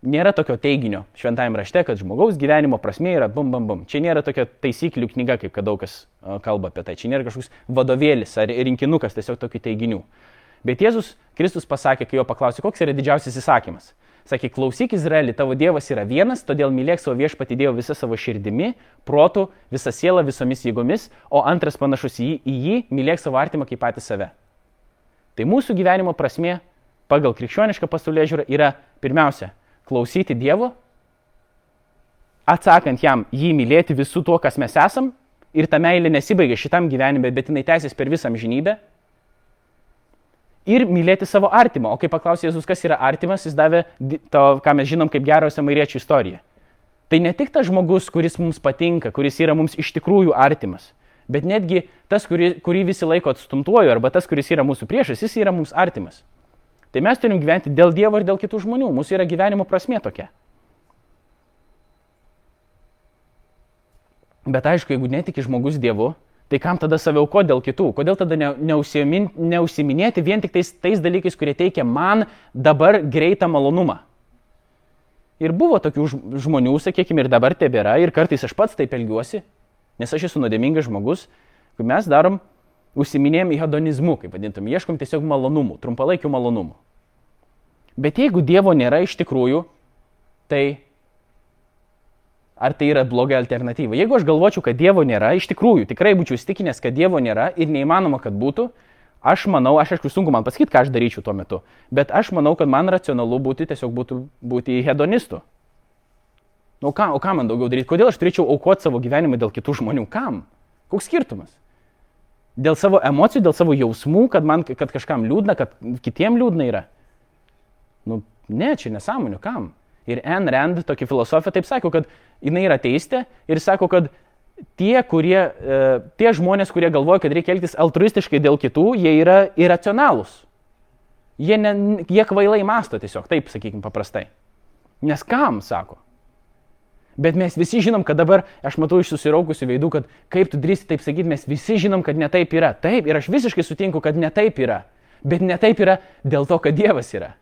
nėra tokio teiginio šventajame rašte, kad žmogaus gyvenimo prasme yra bum bum bum. Čia nėra tokia taisyklių knyga, kaip kad daug kas kalba apie tai. Čia nėra kažkoks vadovėlis ar rinkinukas tiesiog tokių teiginių. Bet Jėzus Kristus pasakė, kai jo paklausė, koks yra didžiausias įsakymas. Sakė, klausyk Izraelį, tavo Dievas yra vienas, todėl mylėk savo viešpatį Dievą visą savo širdimi, protų, visą sielą, visomis jėgomis, o antras panašus į jį, į jį mylėk savo artimą kaip patį save. Tai mūsų gyvenimo prasme pagal krikščionišką pasaulyje žiūrą yra pirmiausia klausyti Dievo, atsakant jam jį mylėti visų tuo, kas mes esam, ir ta meilė nesibaigia šitam gyvenime, bet jinai tęsis per visą amžinybę. Ir mylėti savo artimą. O kai paklausė Jėzus, kas yra artimas, jis davė to, ką mes žinom kaip gerą samariečių istoriją. Tai ne tik tas žmogus, kuris mums patinka, kuris yra mums iš tikrųjų artimas, bet netgi tas, kurį, kurį visi laiko atstumtuoju, arba tas, kuris yra mūsų priešas, jis yra mums artimas. Tai mes turim gyventi dėl Dievo ir dėl kitų žmonių. Mūsų yra gyvenimo prasme tokia. Bet aišku, jeigu netiki žmogus Dievu, tai kam tada save auko dėl kitų? Kodėl tada ne, neusimin, neusiminėti vien tik tais, tais dalykais, kurie teikia man dabar greitą malonumą? Ir buvo tokių žmonių, sakykime, ir dabar tebėra, ir kartais aš pats taip elgiuosi, nes aš esu nuodėmingas žmogus, kai mes darom, užsiminėjom į hedonizmų, kaip vadintum, ieškom tiesiog malonumų, trumpalaikių malonumų. Bet jeigu Dievo nėra iš tikrųjų, tai ar tai yra bloga alternatyva? Jeigu aš galvočiau, kad Dievo nėra, iš tikrųjų tikrai būčiau įstikinęs, kad Dievo nėra ir neįmanoma, kad būtų, aš manau, aš aišku sunku man pasakyti, ką aš daryčiau tuo metu, bet aš manau, kad man racionalu būti tiesiog būtų, būti hedonistu. Nu, ką, o ką man daugiau daryti? Kodėl aš turėčiau aukoti savo gyvenimą dėl kitų žmonių? Kam? Koks skirtumas? Dėl savo emocijų, dėl savo jausmų, kad man, kad kažkam liūdna, kad kitiem liūdna yra. Nu, ne, čia nesąmonių, kam? Ir Anne Rand, tokia filosofija, taip sako, kad jinai yra teistė ir sako, kad tie, kurie, e, tie žmonės, kurie galvoja, kad reikia elgtis altruistiškai dėl kitų, jie yra iracionalūs. Jie, ne, jie kvailai masto tiesiog, taip sakykime paprastai. Nes kam, sako. Bet mes visi žinom, kad dabar, aš matau iš susiraukusių veidų, kad kaip tu drįsti taip sakyti, mes visi žinom, kad ne taip yra. Taip, ir aš visiškai sutinku, kad ne taip yra. Bet ne taip yra dėl to, kad Dievas yra.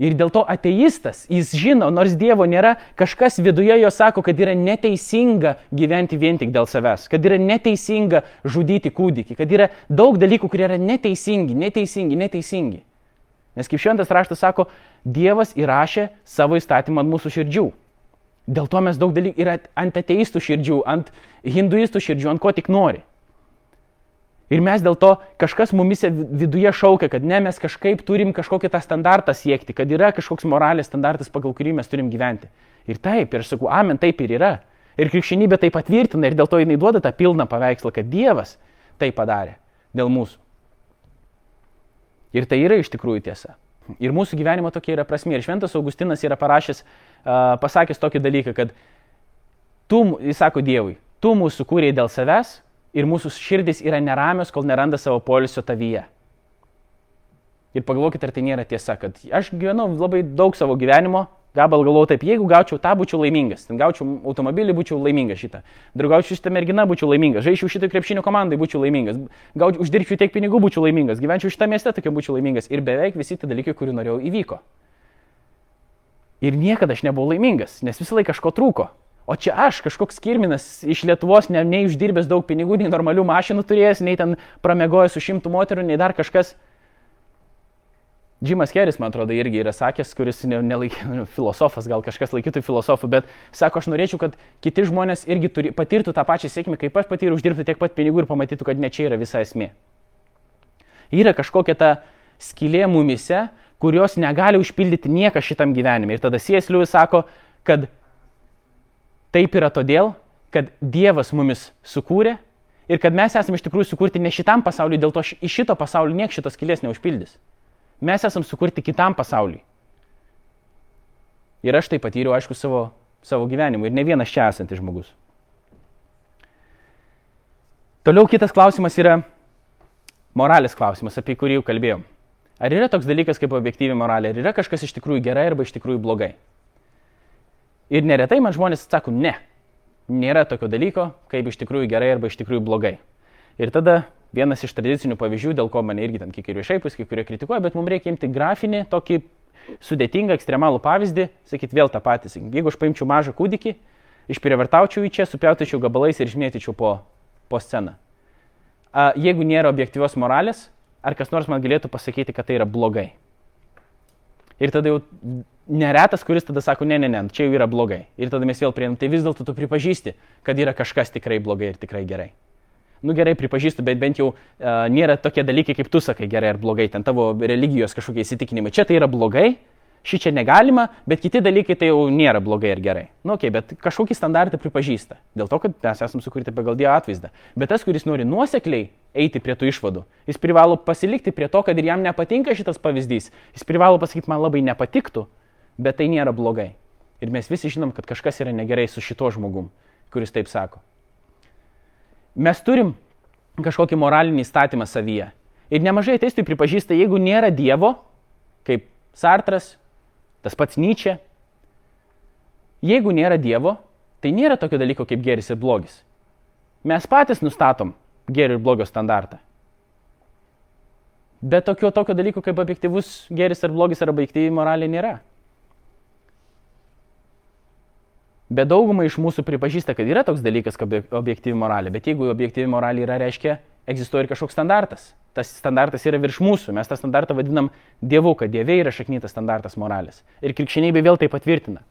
Ir dėl to ateistas, jis žino, nors Dievo nėra, kažkas viduje jo sako, kad yra neteisinga gyventi vien tik dėl savęs, kad yra neteisinga žudyti kūdikį, kad yra daug dalykų, kurie yra neteisingi, neteisingi, neteisingi. Nes kaip šventas raštas sako, Dievas įrašė savo įstatymą ant mūsų širdžių. Dėl to mes daug dalykų yra ant ateistų širdžių, ant hinduistų širdžių, ant ko tik nori. Ir mes dėl to kažkas mumise viduje šaukia, kad ne, mes kažkaip turim kažkokį tą standartą siekti, kad yra kažkoks moralės standartas, pagal kurį mes turim gyventi. Ir taip, ir aš sakau, amen, taip ir yra. Ir krikščionybė tai patvirtina ir dėl to jinai duoda tą pilną paveikslą, kad Dievas tai padarė dėl mūsų. Ir tai yra iš tikrųjų tiesa. Ir mūsų gyvenimo tokia yra prasmė. Ir Šventas Augustinas yra parašęs, pasakęs tokį dalyką, kad tu, jis sako Dievui, tu mūsų kūrėjai dėl savęs, ir mūsų širdis yra neramios, kol neranda savo polisio tavyje. Ir pagalvokit, ar tai nėra tiesa, kad aš gyvenau labai daug savo gyvenimo, gabal galvoju taip, jeigu gaučiau tą, būčiau laimingas, ten gaučiau automobilį, būčiau laimingas šitą, draugaučiau šitą merginą, būčiau laimingas, žaičiau šitą krepšinio komandai, būčiau laimingas, gaučiau, uždirbčiau tiek pinigų, būčiau laimingas, gyvenčiau šitą miestą, tokia būčiau laimingas. Ir beveik visi tie dalykai, kurių norėjau, įvyko. Ir niekada aš nebuvau laimingas, nes visą laiką kažko trūko. O čia aš, kažkoks kirminas iš Lietuvos, ne, nei uždirbęs daug pinigų, nei normalių mašinų turėjęs, nei ten pramegojęs su šimtų moterų, nei dar kažkas. Džimas Keris, man atrodo, irgi yra sakęs, kuris nelaikė, ne, filosofas, gal kažkas laikytų filosofų, bet sako, aš norėčiau, kad kiti žmonės irgi turi, patirtų tą pačią sėkmę, kaip aš patyriau, uždirbtų tiek pat pinigų ir pamatytų, kad ne čia yra visa esmė. Yra kažkokia ta skylė mumise, kurios negali užpildyti niekas šitam gyvenime. Ir tada Siesliuvis sako, kad Taip yra todėl, kad Dievas mumis sukūrė ir kad mes esame iš tikrųjų sukurti ne šitam pasauliu, dėl to iš šito pasaulio niek šitos kilės neužpildys. Mes esame sukurti kitam pasauliui. Ir aš tai patyriau, aišku, savo, savo gyvenimu ir ne vienas čia esantis žmogus. Toliau kitas klausimas yra moralės klausimas, apie kurį jau kalbėjom. Ar yra toks dalykas kaip objektyvi moralė, ar yra kažkas iš tikrųjų gerai arba iš tikrųjų blogai? Ir neretai man žmonės sako, ne, nėra tokio dalyko, kaip iš tikrųjų gerai arba iš tikrųjų blogai. Ir tada vienas iš tradicinių pavyzdžių, dėl ko mane irgi ten kai kurie šaipus, kai kurie kritikuoja, bet mums reikia imti grafinį, tokį sudėtingą, ekstremalų pavyzdį, sakyt vėl tą patį. Jeigu aš paimčiau mažą kūdikį, išprievartaučiau jį čia, supjautyčiau gabalais ir išmėtyčiau po, po sceną. A, jeigu nėra objektyvios moralės, ar kas nors man galėtų pasakyti, kad tai yra blogai? Ir tada jau neretas, kuris tada sako, ne, ne, ne, čia jau yra blogai. Ir tada mes vėl prieinam, tai vis dėlto tu pripažįsti, kad yra kažkas tikrai blogai ir tikrai gerai. Nu gerai, pripažįstu, bet bent jau uh, nėra tokie dalykai, kaip tu sakai gerai ar blogai, ten tavo religijos kažkokie įsitikinimai. Čia tai yra blogai, ši čia negalima, bet kiti dalykai tai jau nėra blogai ir gerai. Nu, okay, bet kažkokį standartą pripažįsta. Dėl to, kad mes esame sukurti pagal Dievo atvaizdą. Bet tas, kuris nori nuosekliai eiti prie tų išvadų, jis privalo pasilikti prie to, kad ir jam nepatinka šitas pavyzdys. Jis privalo pasakyti, man labai nepatiktų, bet tai nėra blogai. Ir mes visi žinom, kad kažkas yra negerai su šito žmogum, kuris taip sako. Mes turim kažkokį moralinį įstatymą savyje. Ir nemažai ateistų pripažįsta, jeigu nėra Dievo, kaip Sartras, tas pats Nyčia, jeigu nėra Dievo, tai nėra tokio dalyko kaip geris ir blogis. Mes patys nustatom gerio ir blogio standartą. Bet tokio, tokio dalyko kaip objektivus geris ar blogis arba objektyvi moralė nėra. Bet dauguma iš mūsų pripažįsta, kad yra toks dalykas kaip objektyvi moralė, bet jeigu objektyvi moralė yra, reiškia, egzistuoja ir kažkoks standartas. Tas standartas yra virš mūsų, mes tą standartą vadinam Dievu, kad Dieve yra šaknytas standartas moralės. Ir krikščionybė vėl tai patvirtina.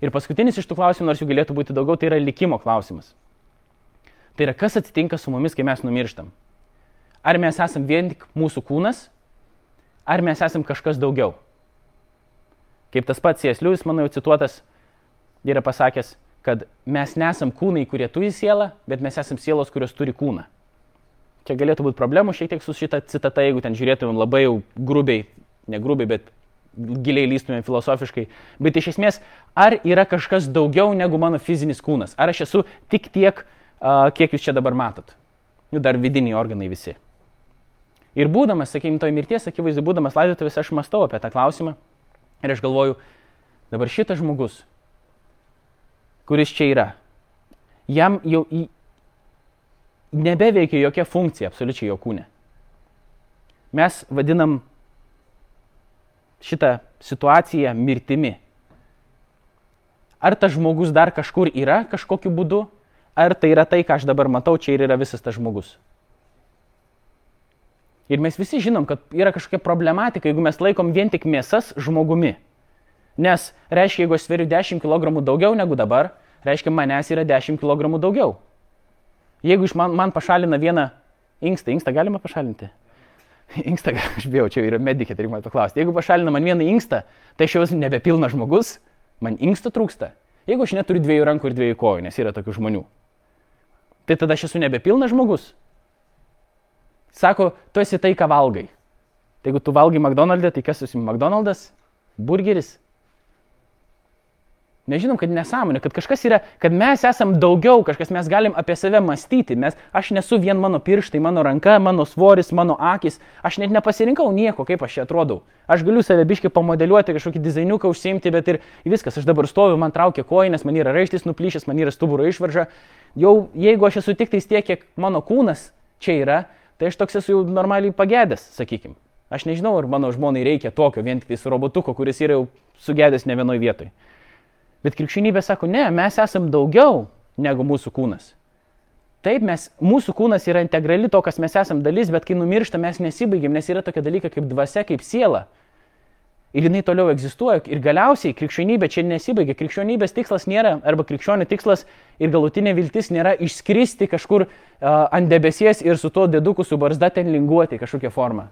Ir paskutinis iš tų klausimų, nors jų galėtų būti daugiau, tai yra likimo klausimas. Tai yra, kas atsitinka su mumis, kai mes numirštam. Ar mes esam vien tik mūsų kūnas, ar mes esam kažkas daugiau. Kaip tas pats mano jau cituotas, yra pasakęs, kad mes nesam kūnai, kurie turi sielą, bet mes esam sielos, kurios turi kūną. Čia galėtų būti problemų šiek tiek su šitą citatą, jeigu ten žiūrėtumėm labai jau grubiai, ne grubiai, bet giliai lystumėm filosofiškai. Bet iš esmės, ar yra kažkas daugiau negu mano fizinis kūnas? Ar aš esu tik tiek, kiek jūs čia dabar matot? Nu, dar vidiniai organai visi. Ir būdamas, sakykime, toj mirties, akivaizdu, būdamas laidotuvės, aš mastau apie tą klausimą. Ir aš galvoju, dabar šitas žmogus, kuris čia yra, jam jau į... nebeveikia jokia funkcija absoliučiai jo kūne. Mes vadinam šitą situaciją mirtimi. Ar tas žmogus dar kažkur yra kažkokiu būdu, ar tai yra tai, ką aš dabar matau, čia ir yra visas tas žmogus. Ir mes visi žinom, kad yra kažkokia problematika, jeigu mes laikom vien tik mėsas žmogumi. Nes reiškia, jeigu aš sveriu 10 kg daugiau negu dabar, reiškia, manęs yra 10 kg daugiau. Jeigu man, man pašalina vieną inkstą, inkstą galima pašalinti? Inkstą, aš bijau, čia yra medikė, tai reikia paklausti. Jeigu pašalina man vieną inkstą, tai aš jau esu nebepilnas žmogus, man inksto trūksta. Jeigu aš neturiu dviejų rankų ir dviejų kojų, nes yra tokių žmonių, tai tada aš esu nebepilnas žmogus. Sako, tu esi tai, ką valgai. Tai jeigu tu valgai McDonald'e, tai kas esi McDonald's? Burgeris? Nežinom, kad nesąmonė, kad kažkas yra, kad mes esam daugiau, kažkas mes galim apie save mąstyti. Mes, aš nesu vien mano pirštai, mano ranka, mano svoris, mano akis. Aš net nepasirinkau nieko, kaip aš čia atrodau. Aš galiu save biškai pamodeliuoti, kažkokį dizainiuką užsiimti, bet ir viskas. Aš dabar stoviu, man traukia kojinas, man yra raištis nuplyšęs, man yra stuburo išvarža. Jau jeigu aš esu tik tais tiek, kiek mano kūnas čia yra, tai aš toks esu jau normaliai pagėdęs, sakykim. Aš nežinau, ar mano žmonai reikia tokio vien tik su robotuko, kuris yra jau sugedęs ne vienoje vietoje. Bet krikščionybė sako, ne, mes esam daugiau negu mūsų kūnas. Taip, mes, mūsų kūnas yra integrali to, kas mes esam dalis, bet kai numiršta, mes nesibaigiam, nes yra tokia dalyka kaip dvasia, kaip siela. Ir jinai toliau egzistuoja. Ir galiausiai krikščionybė čia nesibaigia. Krikščionybės tikslas nėra, arba krikščionių tikslas ir galutinė viltis nėra išskristi kažkur uh, ant debesies ir su tuo deduku su barzda ten linguoti kažkokią formą.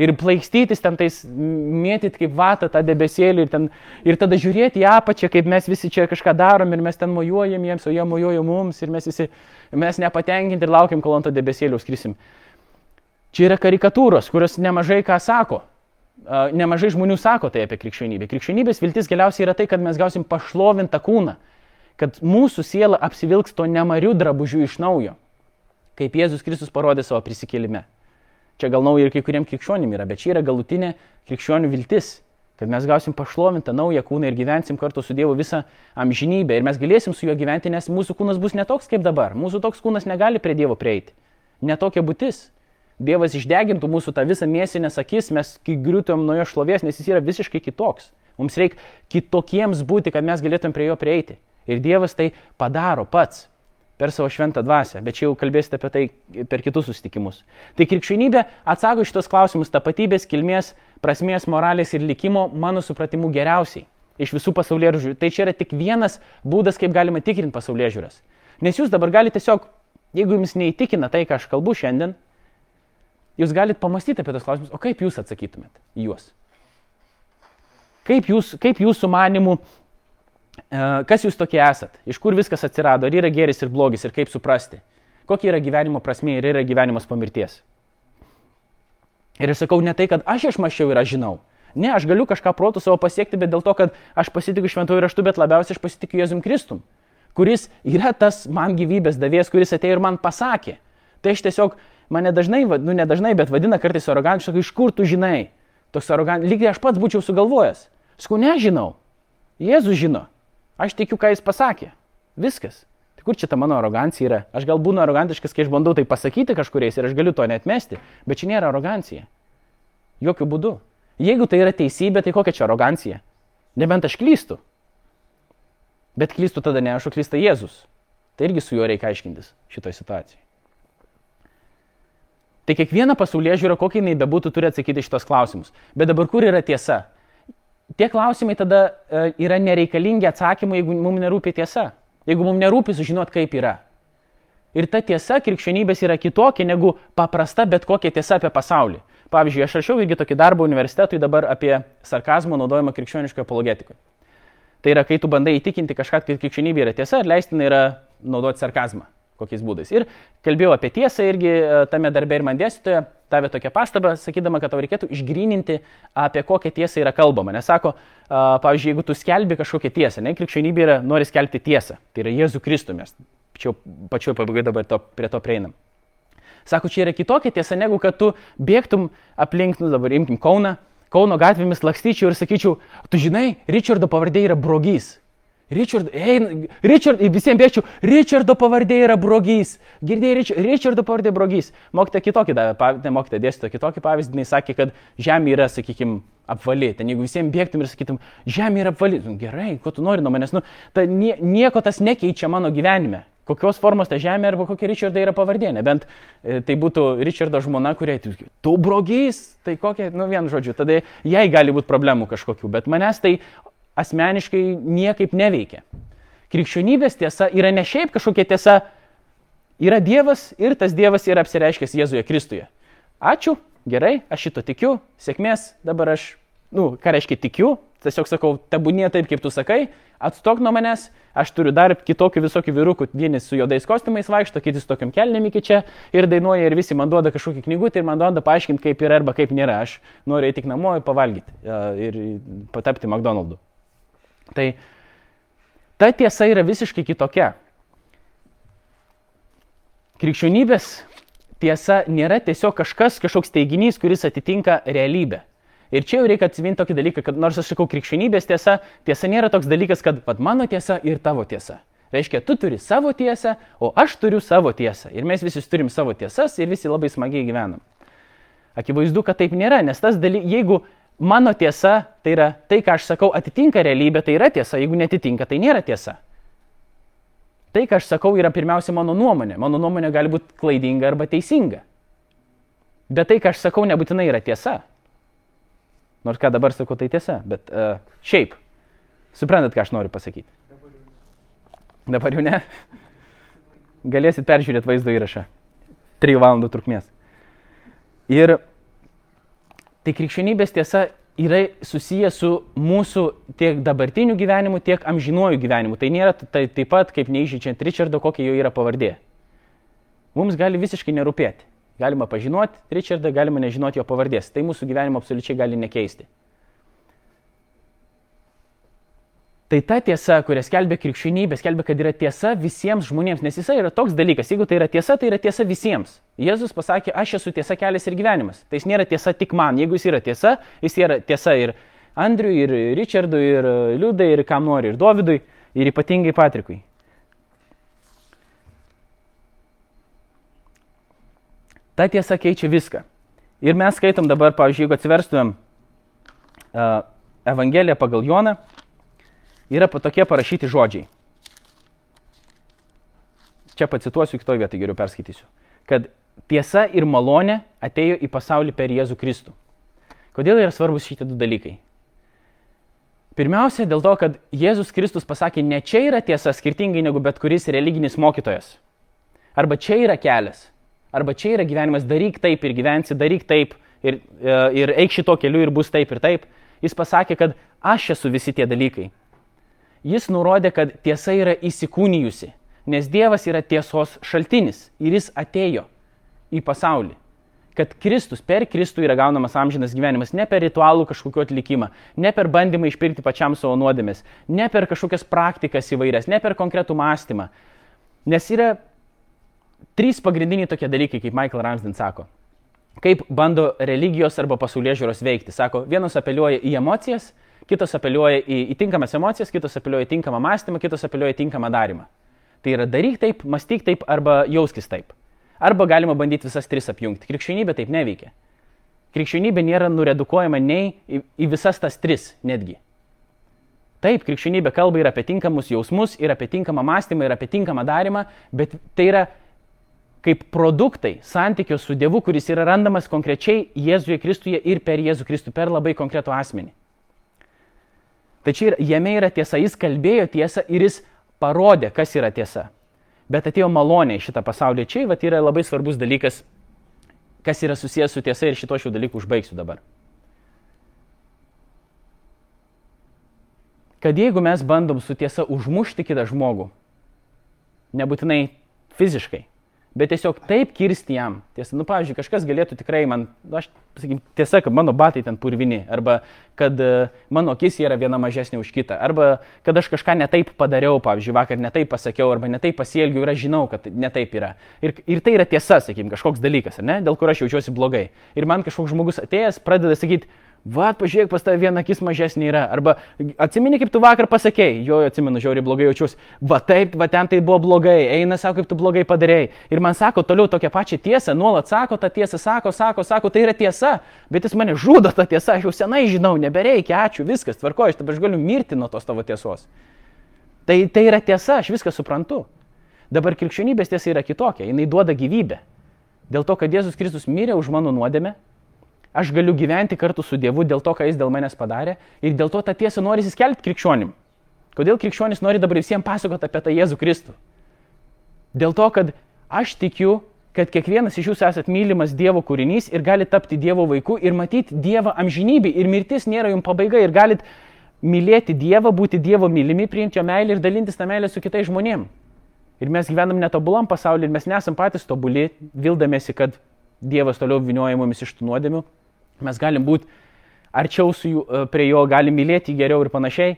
Ir plaikstytis ten tais, mėtyti kaip vatą tą debesėlį ir, ten, ir tada žiūrėti į apačią, kaip mes visi čia kažką darom ir mes ten mojuojam jiems, o jie mojuoja mums ir mes visi, mes nepatenkinti ir laukiam, kol ant to debesėlio skrisim. Čia yra karikatūros, kurios nemažai ką sako nemažai žmonių sako tai apie krikščionybę. Krikščionybės viltis galiausiai yra tai, kad mes gausim pašlovintą kūną, kad mūsų siela apsivilks to nemarių drabužių iš naujo, kaip Jėzus Kristus parodė savo prisikėlime. Čia gal nauja ir kai kuriem krikščionim yra, bet čia yra galutinė krikščionių viltis, kad mes gausim pašlovintą naują kūną ir gyvensim kartu su Dievu visą amžinybę ir mes galėsim su juo gyventi, nes mūsų kūnas bus netoks kaip dabar. Mūsų toks kūnas negali prie Dievo prieiti. Netokia būtis. Dievas išdegintų mūsų tą visą mėsinės akis, mes griūtumėm nuo jo šlovės, nes jis yra visiškai kitoks. Mums reikia kitokiems būti, kad mes galėtum prie jo prieiti. Ir Dievas tai padaro pats per savo šventą dvasę, bet čia jau kalbėsite apie tai per kitus susitikimus. Tai krikščionybė atsako šitos klausimus tapatybės, kilmės, prasmės, moralės ir likimo, mano supratimu, geriausiai iš visų pasaulyje žiūrų. Tai čia yra tik vienas būdas, kaip galima tikrinti pasaulyje žiūras. Nes jūs dabar galite tiesiog, jeigu jums neįtikina tai, ką aš kalbu šiandien, Jūs galite pamastyti apie tos klausimus, o kaip jūs atsakytumėt juos? Kaip, jūs, kaip jūsų manimų, kas jūs tokie esat, iš kur viskas atsirado, ar yra geris ir blogis ir kaip suprasti, kokia yra gyvenimo prasme ir yra gyvenimas po mirties. Ir aš sakau ne tai, kad aš išmaščiau ir aš žinau, Ne, aš galiu kažką protų savo pasiekti, bet dėl to, kad aš pasitikiu šventųjų raštų, bet labiausiai aš pasitikiu Jėzum Kristum, kuris yra tas man gyvybės davėjas, kuris atėjo ir man pasakė. Tai aš tiesiog, mane dažnai, nu ne dažnai, bet vadina kartais arogantiškai, iš kur tu žinai. Toks arogantiškas, lygiai aš pats būčiau sugalvojęs. Sakau, nežinau. Jėzus žino. Aš tikiu, ką jis pasakė. Viskas. Tai kur čia ta mano arogancija yra? Aš gal būnu arogantiškas, kai aš bandau tai pasakyti kažkuriais ir aš galiu to netmesti, bet čia nėra arogancija. Jokių būdų. Jeigu tai yra teisybė, tai kokia čia arogancija? Nebent aš klystu. Bet klystu tada ne aš, o klysta Jėzus. Tai irgi su juo reikia aiškintis šitoje situacijoje. Tai kiekviena pasaulyje žiūra, kokia jinai bebūtų, turi atsakyti šitos klausimus. Bet dabar kur yra tiesa? Tie klausimai tada e, yra nereikalingi atsakymai, jeigu mums nerūpi tiesa. Jeigu mums nerūpi sužinot, kaip yra. Ir ta tiesa krikščionybės yra kitokia negu paprasta bet kokia tiesa apie pasaulį. Pavyzdžiui, aš rašiau irgi tokį darbą universitetui dabar apie sarkazmo naudojimą krikščioniškoje apologetikoje. Tai yra, kai tu bandai įtikinti kažką, kad krikščionybė yra tiesa ir leistina yra naudoti sarkazmą kokiais būdais. Ir kalbėjau apie tiesą irgi e, tame darbe ir man dėstytoja davė tokią pastabą, sakydama, kad tau reikėtų išgrininti, apie kokią tiesą yra kalbama. Nes sako, pavyzdžiui, jeigu tu skelbi kažkokią tiesą, ne, krikščionybė yra, nori skelbti tiesą, tai yra Jėzų Kristų, mes pačioj pabaigoje dabar to, prie to prieinam. Sako, čia yra kitokia tiesa, negu kad tu bėgtum aplink, nu dabar imkim Kauną, Kauno gatvėmis lakstyčiau ir sakyčiau, tu žinai, Richardo pavardė yra brogys. Richard, ein, Richard, visiems bėgčiau, Richardo pavardė yra brogys. Girdėjai, Rich, Richardo pavardė brogys. Mokite kitokį ne mokite dėstyto kitokį pavyzdį, jis sakė, kad žemė yra, sakykime, apvali. Ten jeigu visiems bėgtum ir sakytum, žemė yra apvali, nu, gerai, ko tu nori nuo manęs, nu, ta, nie, nieko tas nekeičia mano gyvenime kokios formos ta žemė arba kokia Richardo yra pavardė. Nebent e, tai būtų Richardo žmona, kuriai tu brogys, tai kokia, nu vien žodžiu, tada jai gali būti problemų kažkokių, bet manęs tai asmeniškai niekaip neveikia. Krikščionybės tiesa yra ne šiaip kažkokia tiesa, yra Dievas ir tas Dievas yra apsireiškęs Jėzuje Kristuje. Ačiū, gerai, aš šito tikiu, sėkmės, dabar aš, nu, ką reiškia tikiu, tiesiog sakau, tebūnie taip, kaip tu sakai, atstok nuo manęs, aš turiu dar kitokių visokių vyrukų, vieni su juodais kostiumais vaikšto, kiti su tokiam kelniam iki čia ir dainuoja ir visi man duoda kažkokį knygutį ir man duoda paaiškinti, kaip yra arba kaip nėra. Aš noriu eiti tik namo ir pavalgyti ir patapti McDonald'u. Tai ta tiesa yra visiškai kitokia. Krikščionybės tiesa nėra tiesiog kažkas, kažkoks teiginys, kuris atitinka realybę. Ir čia jau reikia atsiminti tokį dalyką, kad nors aš sakau krikščionybės tiesa, tiesa nėra toks dalykas, kad pat mano tiesa ir tavo tiesa. Reiškia, tu turi savo tiesą, o aš turiu savo tiesą. Ir mes visi turim savo tiesas ir visi labai smagiai gyvenam. Akivaizdu, kad taip nėra, nes tas dalykas, jeigu mano tiesa, tai yra tai, ką aš sakau, atitinka realybę, tai yra tiesa, jeigu netitinka, tai nėra tiesa. Tai, ką aš sakau, yra pirmiausia mano nuomonė. Mano nuomonė gali būti klaidinga arba teisinga. Bet tai, ką aš sakau, nebūtinai yra tiesa. Nors ką dabar sakau, tai tiesa, bet uh, šiaip. Suprantat, ką aš noriu pasakyti? Dabar jau ne. Galėsit peržiūrėti vaizdo įrašą. 3 valandų trukmės. Ir tai krikščionybės tiesa yra susiję su mūsų tiek dabartiniu gyvenimu, tiek amžinuoju gyvenimu. Tai nėra tai taip pat kaip neižyčiant Richardo, kokia jo yra pavardė. Mums gali visiškai nerūpėti. Galima pažinoti Richardą, galima nežinoti jo pavardės. Tai mūsų gyvenimo absoliučiai gali nekeisti. Tai ta tiesa, kurią skelbia krikščionybė, skelbia, kad yra tiesa visiems žmonėms, nes jisai yra toks dalykas, jeigu tai yra tiesa, tai yra tiesa visiems. Jėzus pasakė, aš esu tiesa kelias ir gyvenimas. Tai jis nėra tiesa tik man, jeigu jis yra tiesa, jis yra tiesa ir Andriui, ir Richardui, ir Liudai, ir kam nori, ir Dovydui, ir ypatingai Patrikui. Ta tiesa keičia viską. Ir mes skaitom dabar, pavyzdžiui, jeigu atsiverstumėm uh, Evangeliją pagal Joną, yra tokie parašyti žodžiai. Čia pacituosiu, kitoje vietoje geriau perskaitysiu. Kad tiesa ir malonė atėjo į pasaulį per Jėzų Kristų. Kodėl yra svarbus šitie du dalykai? Pirmiausia, dėl to, kad Jėzus Kristus pasakė, ne čia yra tiesa skirtingai negu bet kuris religinis mokytojas. Arba čia yra kelias arba čia yra gyvenimas, daryk taip ir gyvensi, daryk taip ir, e, ir eik šito keliu ir bus taip ir taip. Jis pasakė, kad aš esu visi tie dalykai. Jis nurodė, kad tiesa yra įsikūnijusi, nes Dievas yra tiesos šaltinis ir jis atėjo į pasaulį. kad Kristus, per Kristų yra gaunamas amžinas gyvenimas, ne per ritualų kažkokio atlikimą, ne per bandymą išpirkti pačiam savo nuodėmės, ne per kažkokias praktikas įvairias, ne per konkretų mąstymą. Nes yra trys pagrindiniai tokie dalykai, kaip Michael Ramsden sako. Kaip bando religijos arba pasaulio žiūros veikti. Sako, vienos apeliuoja į emocijas, kitos apeliuoja į, į tinkamas emocijas, kitos apeliuoja į tinkamą mąstymą, kitos apeliuoja į tinkamą darimą. Tai yra daryk taip, mąstyk taip arba jauskis taip. Arba galima bandyti visas tris apjungti. Krikščionybė taip neveikia. Krikščionybė nėra nuredukuojama nei į, į visas tas tris netgi. Taip, krikščionybė kalba ir apie tinkamus jausmus, ir apie tinkamą mąstymą, ir apie tinkamą darimą, bet tai yra kaip produktai santykio su Dievu, kuris yra randamas konkrečiai Jėzuje Kristuje ir per Jėzų Kristų, per labai konkretų asmenį. Tačiau jame yra tiesa, jis kalbėjo tiesą ir jis parodė, kas yra tiesa. Bet atėjo malonė į šitą pasaulį. Čia vat, yra labai svarbus dalykas, kas yra susijęs su tiesa ir šito šių dalykų užbaigsiu dabar. Kad jeigu mes bandom su tiesa užmušti kitą žmogų, nebūtinai fiziškai, bet tiesiog taip kirsti jam. Tiesa, nu, pavyzdžiui, kažkas galėtų tikrai man, nu, aš sakykim, tiesa, kad mano batai ten purvini, arba kad uh, mano akis yra viena mažesnė už kitą, arba kad aš kažką netaip padariau, pavyzdžiui, vakar netaip pasakiau, arba netaip pasielgiau ir aš žinau, kad netaip yra. Ir, ir tai yra tiesa, sakykim, kažkoks dalykas, ne, dėl kurio aš jaučiuosi blogai. Ir man kažkoks žmogus atėjęs pradeda sakyti, Va, pažiūrėk, pas tave viena akis mažesnė yra. Arba atsimeni, kaip tu vakar pasakėjai, jo, atsimenu, žiauriai blogai jaučiuosi. Va taip, va ten tai buvo blogai, eina, sako, kaip tu blogai padarėjai. Ir man sako toliau tokią pačią tiesą, nuolat sako tą tiesą, sako, sako, sako, tai yra tiesa. Bet jis mane žudo tą tiesą, aš jau senai žinau, nebereikia, ačiū, viskas, tvarko, aš dabar galiu mirti nuo tos tavo tiesos. Tai, tai yra tiesa, aš viską suprantu. Dabar krikščionybės tiesa yra kitokia, jinai duoda gyvybę. Dėl to, kad Jėzus Kristus mirė už mano nuodėmę, Aš galiu gyventi kartu su Dievu dėl to, ką Jis dėl manęs padarė ir dėl to tą tiesą nori įskelbti krikščionim. Kodėl krikščionis nori dabar visiems pasakoti apie tą Jėzų Kristų? Dėl to, kad aš tikiu, kad kiekvienas iš jūsų esat mylimas Dievo kūrinys ir gali tapti Dievo vaiku ir matyti Dievą amžinybį ir mirtis nėra jums pabaiga ir galit mylėti Dievą, būti Dievo mylimi, priimti jo meilę ir dalintis tą meilę su kitais žmonėmis. Ir mes gyvenam netobulam pasaulyje ir mes nesam patys tobuli, vildamėsi, kad Dievas toliau vinioja mumis iš tų nuodėmių mes galim būti arčiau jų, e, prie jo, galim mylėti geriau ir panašiai.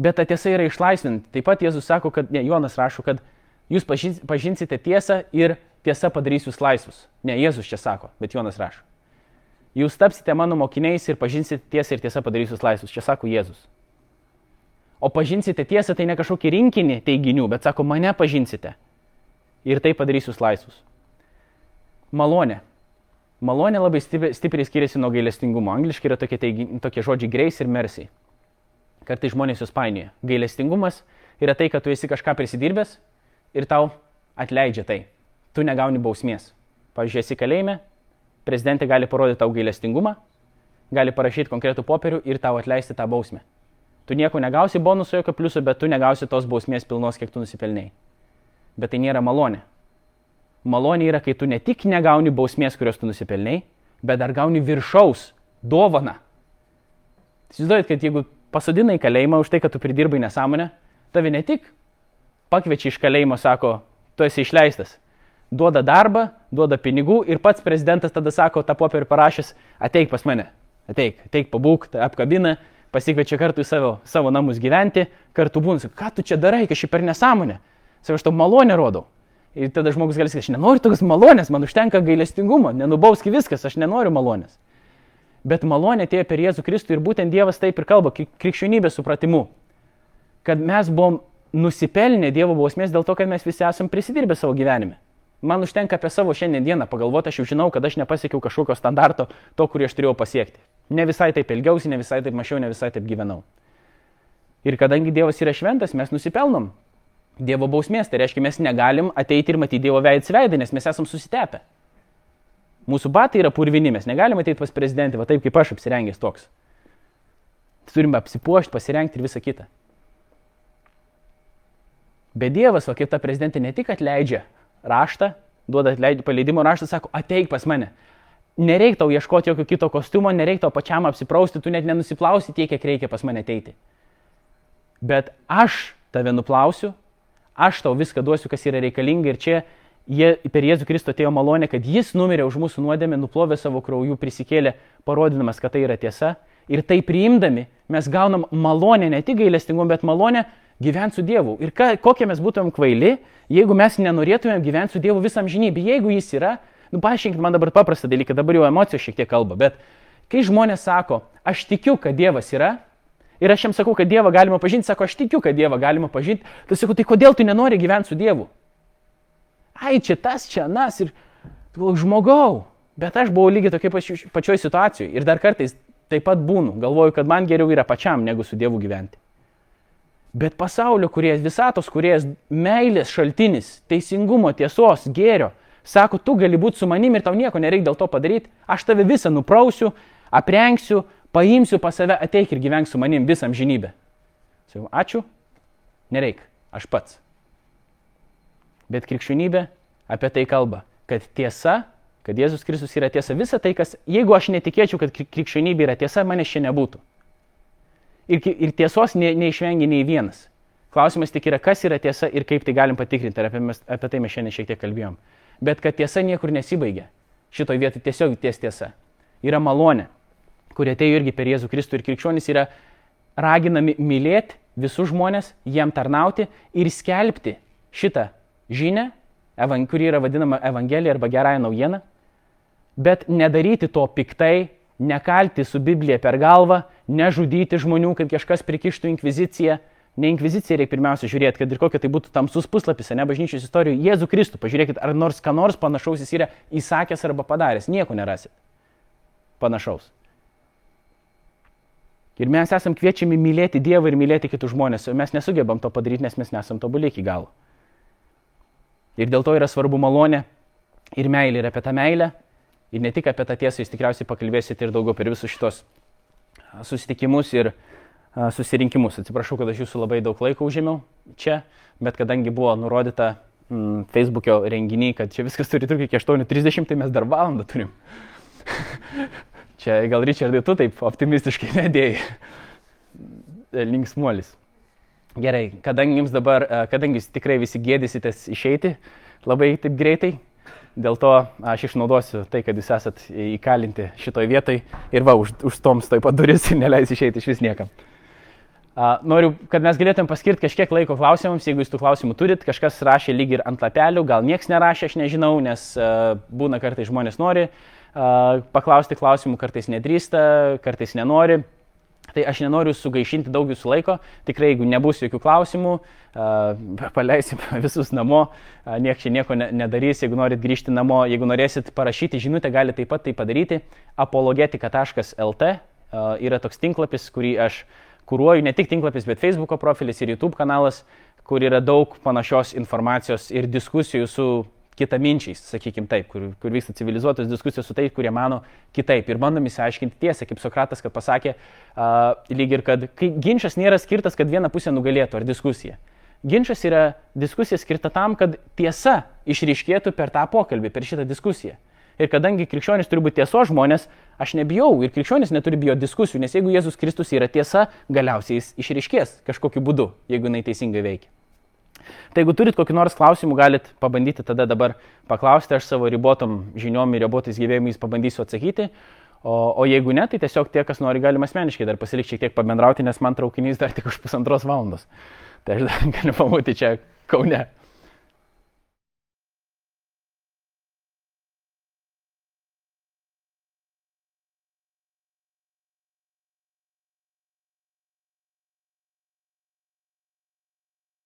Bet ta tiesa yra išlaisvinti. Taip pat Jėzus sako, kad, ne, Jonas rašo, kad jūs pažinsite tiesą ir tiesa padarys jūs laisvus. Ne, Jėzus čia sako, bet Jonas rašo. Jūs tapsite mano mokiniais ir pažinsite tiesą ir tiesa padarys jūs laisvus. Čia sako Jėzus. O pažinsite tiesą tai ne kažkokį rinkinį teiginių, bet sako, mane pažinsite. Ir tai padarys jūs laisvus. Malonė. Malonė labai stipriai skiriasi nuo gailestingumo. Angliškai yra tokie, teigi, tokie žodžiai grace ir mercy. Kartai žmonės jūs painioja. Gailestingumas yra tai, kad tu esi kažką prisidirbęs ir tau atleidžia tai. Tu negauni bausmės. Pavyzdžiui, esi kalėjime, prezidentė gali parodyti tau gailestingumą, gali parašyti konkretų popierių ir tau atleisti tą bausmę. Tu nieko negausi bonusų, jokio pliusų, bet tu negausi tos bausmės pilnos, kiek tu nusipelnėjai. Bet tai nėra malonė. Malonė yra, kai tu ne tik negauni bausmės, kurios tu nusipelniai, bet dar gauni viršaus dovaną. Įsivaizduojat, kad jeigu pasodina į kalėjimą už tai, kad tu pridirbai nesąmonę, tave ne tik pakviečia iš kalėjimo, sako, tu esi išleistas, duoda darbą, duoda pinigų ir pats prezidentas tada sako, tą popierį parašęs, ateik pas mane, ateik, ateik pabūk, apkabina, pasikviečia kartu į savo, savo namus gyventi, kartu būnus, ką tu čia darai, kažkaip per nesąmonę. Sako, aš tau malonę rodau. Ir tada žmogus gali sakyti, aš nenoriu tokios malonės, man užtenka gailestingumo, nenubauski viskas, aš nenoriu malonės. Bet malonė atėjo per Jėzų Kristų ir būtent Dievas taip ir kalba, krikščionybės supratimu, kad mes buvom nusipelnę Dievo bausmės dėl to, kad mes visi esam prisidirbę savo gyvenime. Man užtenka apie savo šiandien dieną pagalvoti, aš jau žinau, kad aš nepasiekiau kažkokio standarto, to, kurį aš turėjau pasiekti. Ne visai taip elgiausi, ne visai taip mačiau, ne visai taip gyvenau. Ir kadangi Dievas yra šventas, mes nusipelnom Dievo bausmės. Tai reiškia, mes negalim ateiti ir matyti Dievo veids veidą, nes mes esam susitepę. Mūsų batai yra purvini, mes negalim ateiti pas prezidentę, va taip kaip aš apsirengęs toks. Turime apsipuošti, pasirengti ir visą kitą. Bet Dievas, o kaip ta prezidentė ne tik atleidžia raštą, duoda atleidimo paleidimo raštą, sako, ateik pas mane. Nereik tau ieškoti jokio kito kostiumo, nereik tau pačiam apsiprausti, tu net nenusiplausi tiek, kiek reikia pas mane ateiti. Bet aš tave nuplausiu, aš tau viską duosiu, kas yra reikalinga ir čia jie, per Jėzų Kristų atėjo malonė, kad jis numirė už mūsų nuodėmę, nuplovė savo kraujų, prisikėlė, parodydamas, kad tai yra tiesa. Ir tai priimdami mes gaunam malonę, ne tik gailestingumą, bet malonę gyventi su Dievu. Ir ka, kokie mes būtumėm kvaili, jeigu mes nenorėtumėm gyventi su Dievu visam žinybį. Jeigu jis yra, nu paaiškinkit man dabar paprastą dalyką, dabar jau emocijos šiek tiek kalba, bet kai žmonės sako, aš tikiu, kad Dievas yra, ir aš jam sakau, kad Dievą galima pažinti, sako, aš tikiu, kad Dievą galima pažinti, tai sakau, tai kodėl tu nenori gyventi su Dievu? Ai, čia tas, čia anas ir žmogau, bet aš buvau lygiai tokia pačioj situacijoje ir dar kartais taip pat būnu, galvoju, kad man geriau yra pačiam negu su Dievu gyventi. Bet pasaulio kuriejas, visatos kuriejas, meilės šaltinis, teisingumo, tiesos, gėrio, sako, tu gali būti su manim ir tau nieko nereikia dėl to padaryti, aš tave visą nuprausiu, aprengsiu, paimsiu pas save, ateik ir gyvenk su manim visam žinybę. Sakau, ačiū, nereik, aš pats. Bet krikščionybė apie tai kalba, kad tiesa kad Jėzus Kristus yra tiesa. Visa tai, kas, jeigu aš netikėčiau, kad krikščionybė yra tiesa, manęs čia nebūtų. Ir, ir tiesos ne, neišvengia nei vienas. Klausimas tik yra, kas yra tiesa ir kaip tai galim patikrinti. Ir apie, mes, apie tai mes šiandien šiek tiek kalbėjom. Bet kad tiesa niekur nesibaigia. Šitoje vietoje tiesiog ties tiesa. Yra malonė, kurie atėjo irgi per Jėzų Kristų ir krikščionys yra raginami mylėti visus žmonės, jiem tarnauti ir skelbti šitą žinę, kuri yra vadinama Evangelija arba gerąją naujieną, bet nedaryti to piktai, nekalti su Biblija per galvą, nežudyti žmonių, kad kažkas prikištų inkviziciją. Ne inkviziciją reikia pirmiausia žiūrėti, kad ir kokia tai būtų tamsus puslapis, ne bažnyčios istorijų, Jėzų Kristų, pažiūrėkit, ar nors ką nors panašaus jis yra įsakęs arba padaręs, nieko nerasit panašaus. Ir mes esam kviečiami mylėti Dievą ir mylėti kitus žmonės, o mes nesugebam to padaryti, nes mes nesam tobuli iki galo. Ir dėl to yra svarbu malonė ir meilė. Ir apie tą meilę, ir ne tik apie tą tiesą, jūs tikriausiai pakalbėsite ir daugiau per visus šitos susitikimus ir susirinkimus. Atsiprašau, kad aš jūsų labai daug laiko užėmiau čia, bet kadangi buvo nurodyta mm, Facebook'o renginiai, kad čia viskas turi trukti iki 8.30, tai mes dar valandą turim. čia gal Richardai, tu taip optimistiškai nedėjai. Linksmuolis. Gerai, kadangi jums dabar, e, kadangi jūs tikrai visi gėdysitės išeiti labai taip greitai, dėl to aš išnaudosiu tai, kad jūs esat įkalinti šitoj vietoj ir va, už, užstoms taip pat duris ir neleis išeiti iš vis niekam. Noriu, kad mes galėtum paskirti kažkiek laiko klausimams, jeigu jūs tų klausimų turit, kažkas rašė lyg ir ant lapelių, gal niekas nerašė, aš nežinau, nes uh, būna kartais žmonės nori paklausti klausimų, kartais nedrįsta, kartais nenori. Tai aš nenoriu sugaišinti daug jūsų laiko, tikrai jeigu nebus jokių klausimų, paleisim visus namo, niekas čia nieko ne, nedarys, jeigu norit grįžti namo, jeigu norėsit parašyti žinutę, galite taip pat tai padaryti. apologetika.lt yra toks tinklapis, kurį aš kūruoju, ne tik tinklapis, bet Facebook profilis ir YouTube kanalas, kur yra daug panašios informacijos ir diskusijų su kitaminčiais, sakykime taip, kur, kur vyksta civilizuotos diskusijos su tais, kurie mano kitaip. Ir bandom įsiaiškinti tiesą, kaip Sokratas, kad pasakė, uh, lyg ir kad ginčas nėra skirtas, kad viena pusė nugalėtų ar diskusija. Ginčas yra diskusija skirta tam, kad tiesa išryškėtų per tą pokalbį, per šitą diskusiją. Ir kadangi krikščionis turi būti tiesos žmonės, aš nebijau ir krikščionis neturi bijoti diskusijų, nes jeigu Jėzus Kristus yra tiesa, galiausiai jis išryškės kažkokiu būdu, jeigu jinai teisingai veikia. Tai jeigu turit kokį nors klausimų, galit pabandyti tada dabar paklausti, aš savo ribotom žiniom ir ribotais gyvėjimais pabandysiu atsakyti. O, o jeigu ne, tai tiesiog tie, kas nori, galima asmeniškai dar pasilikti šiek tiek pabendrauti, nes man traukinys dar tik už pusantros valandos. Tai aš dar galiu pamūti čia Kaune.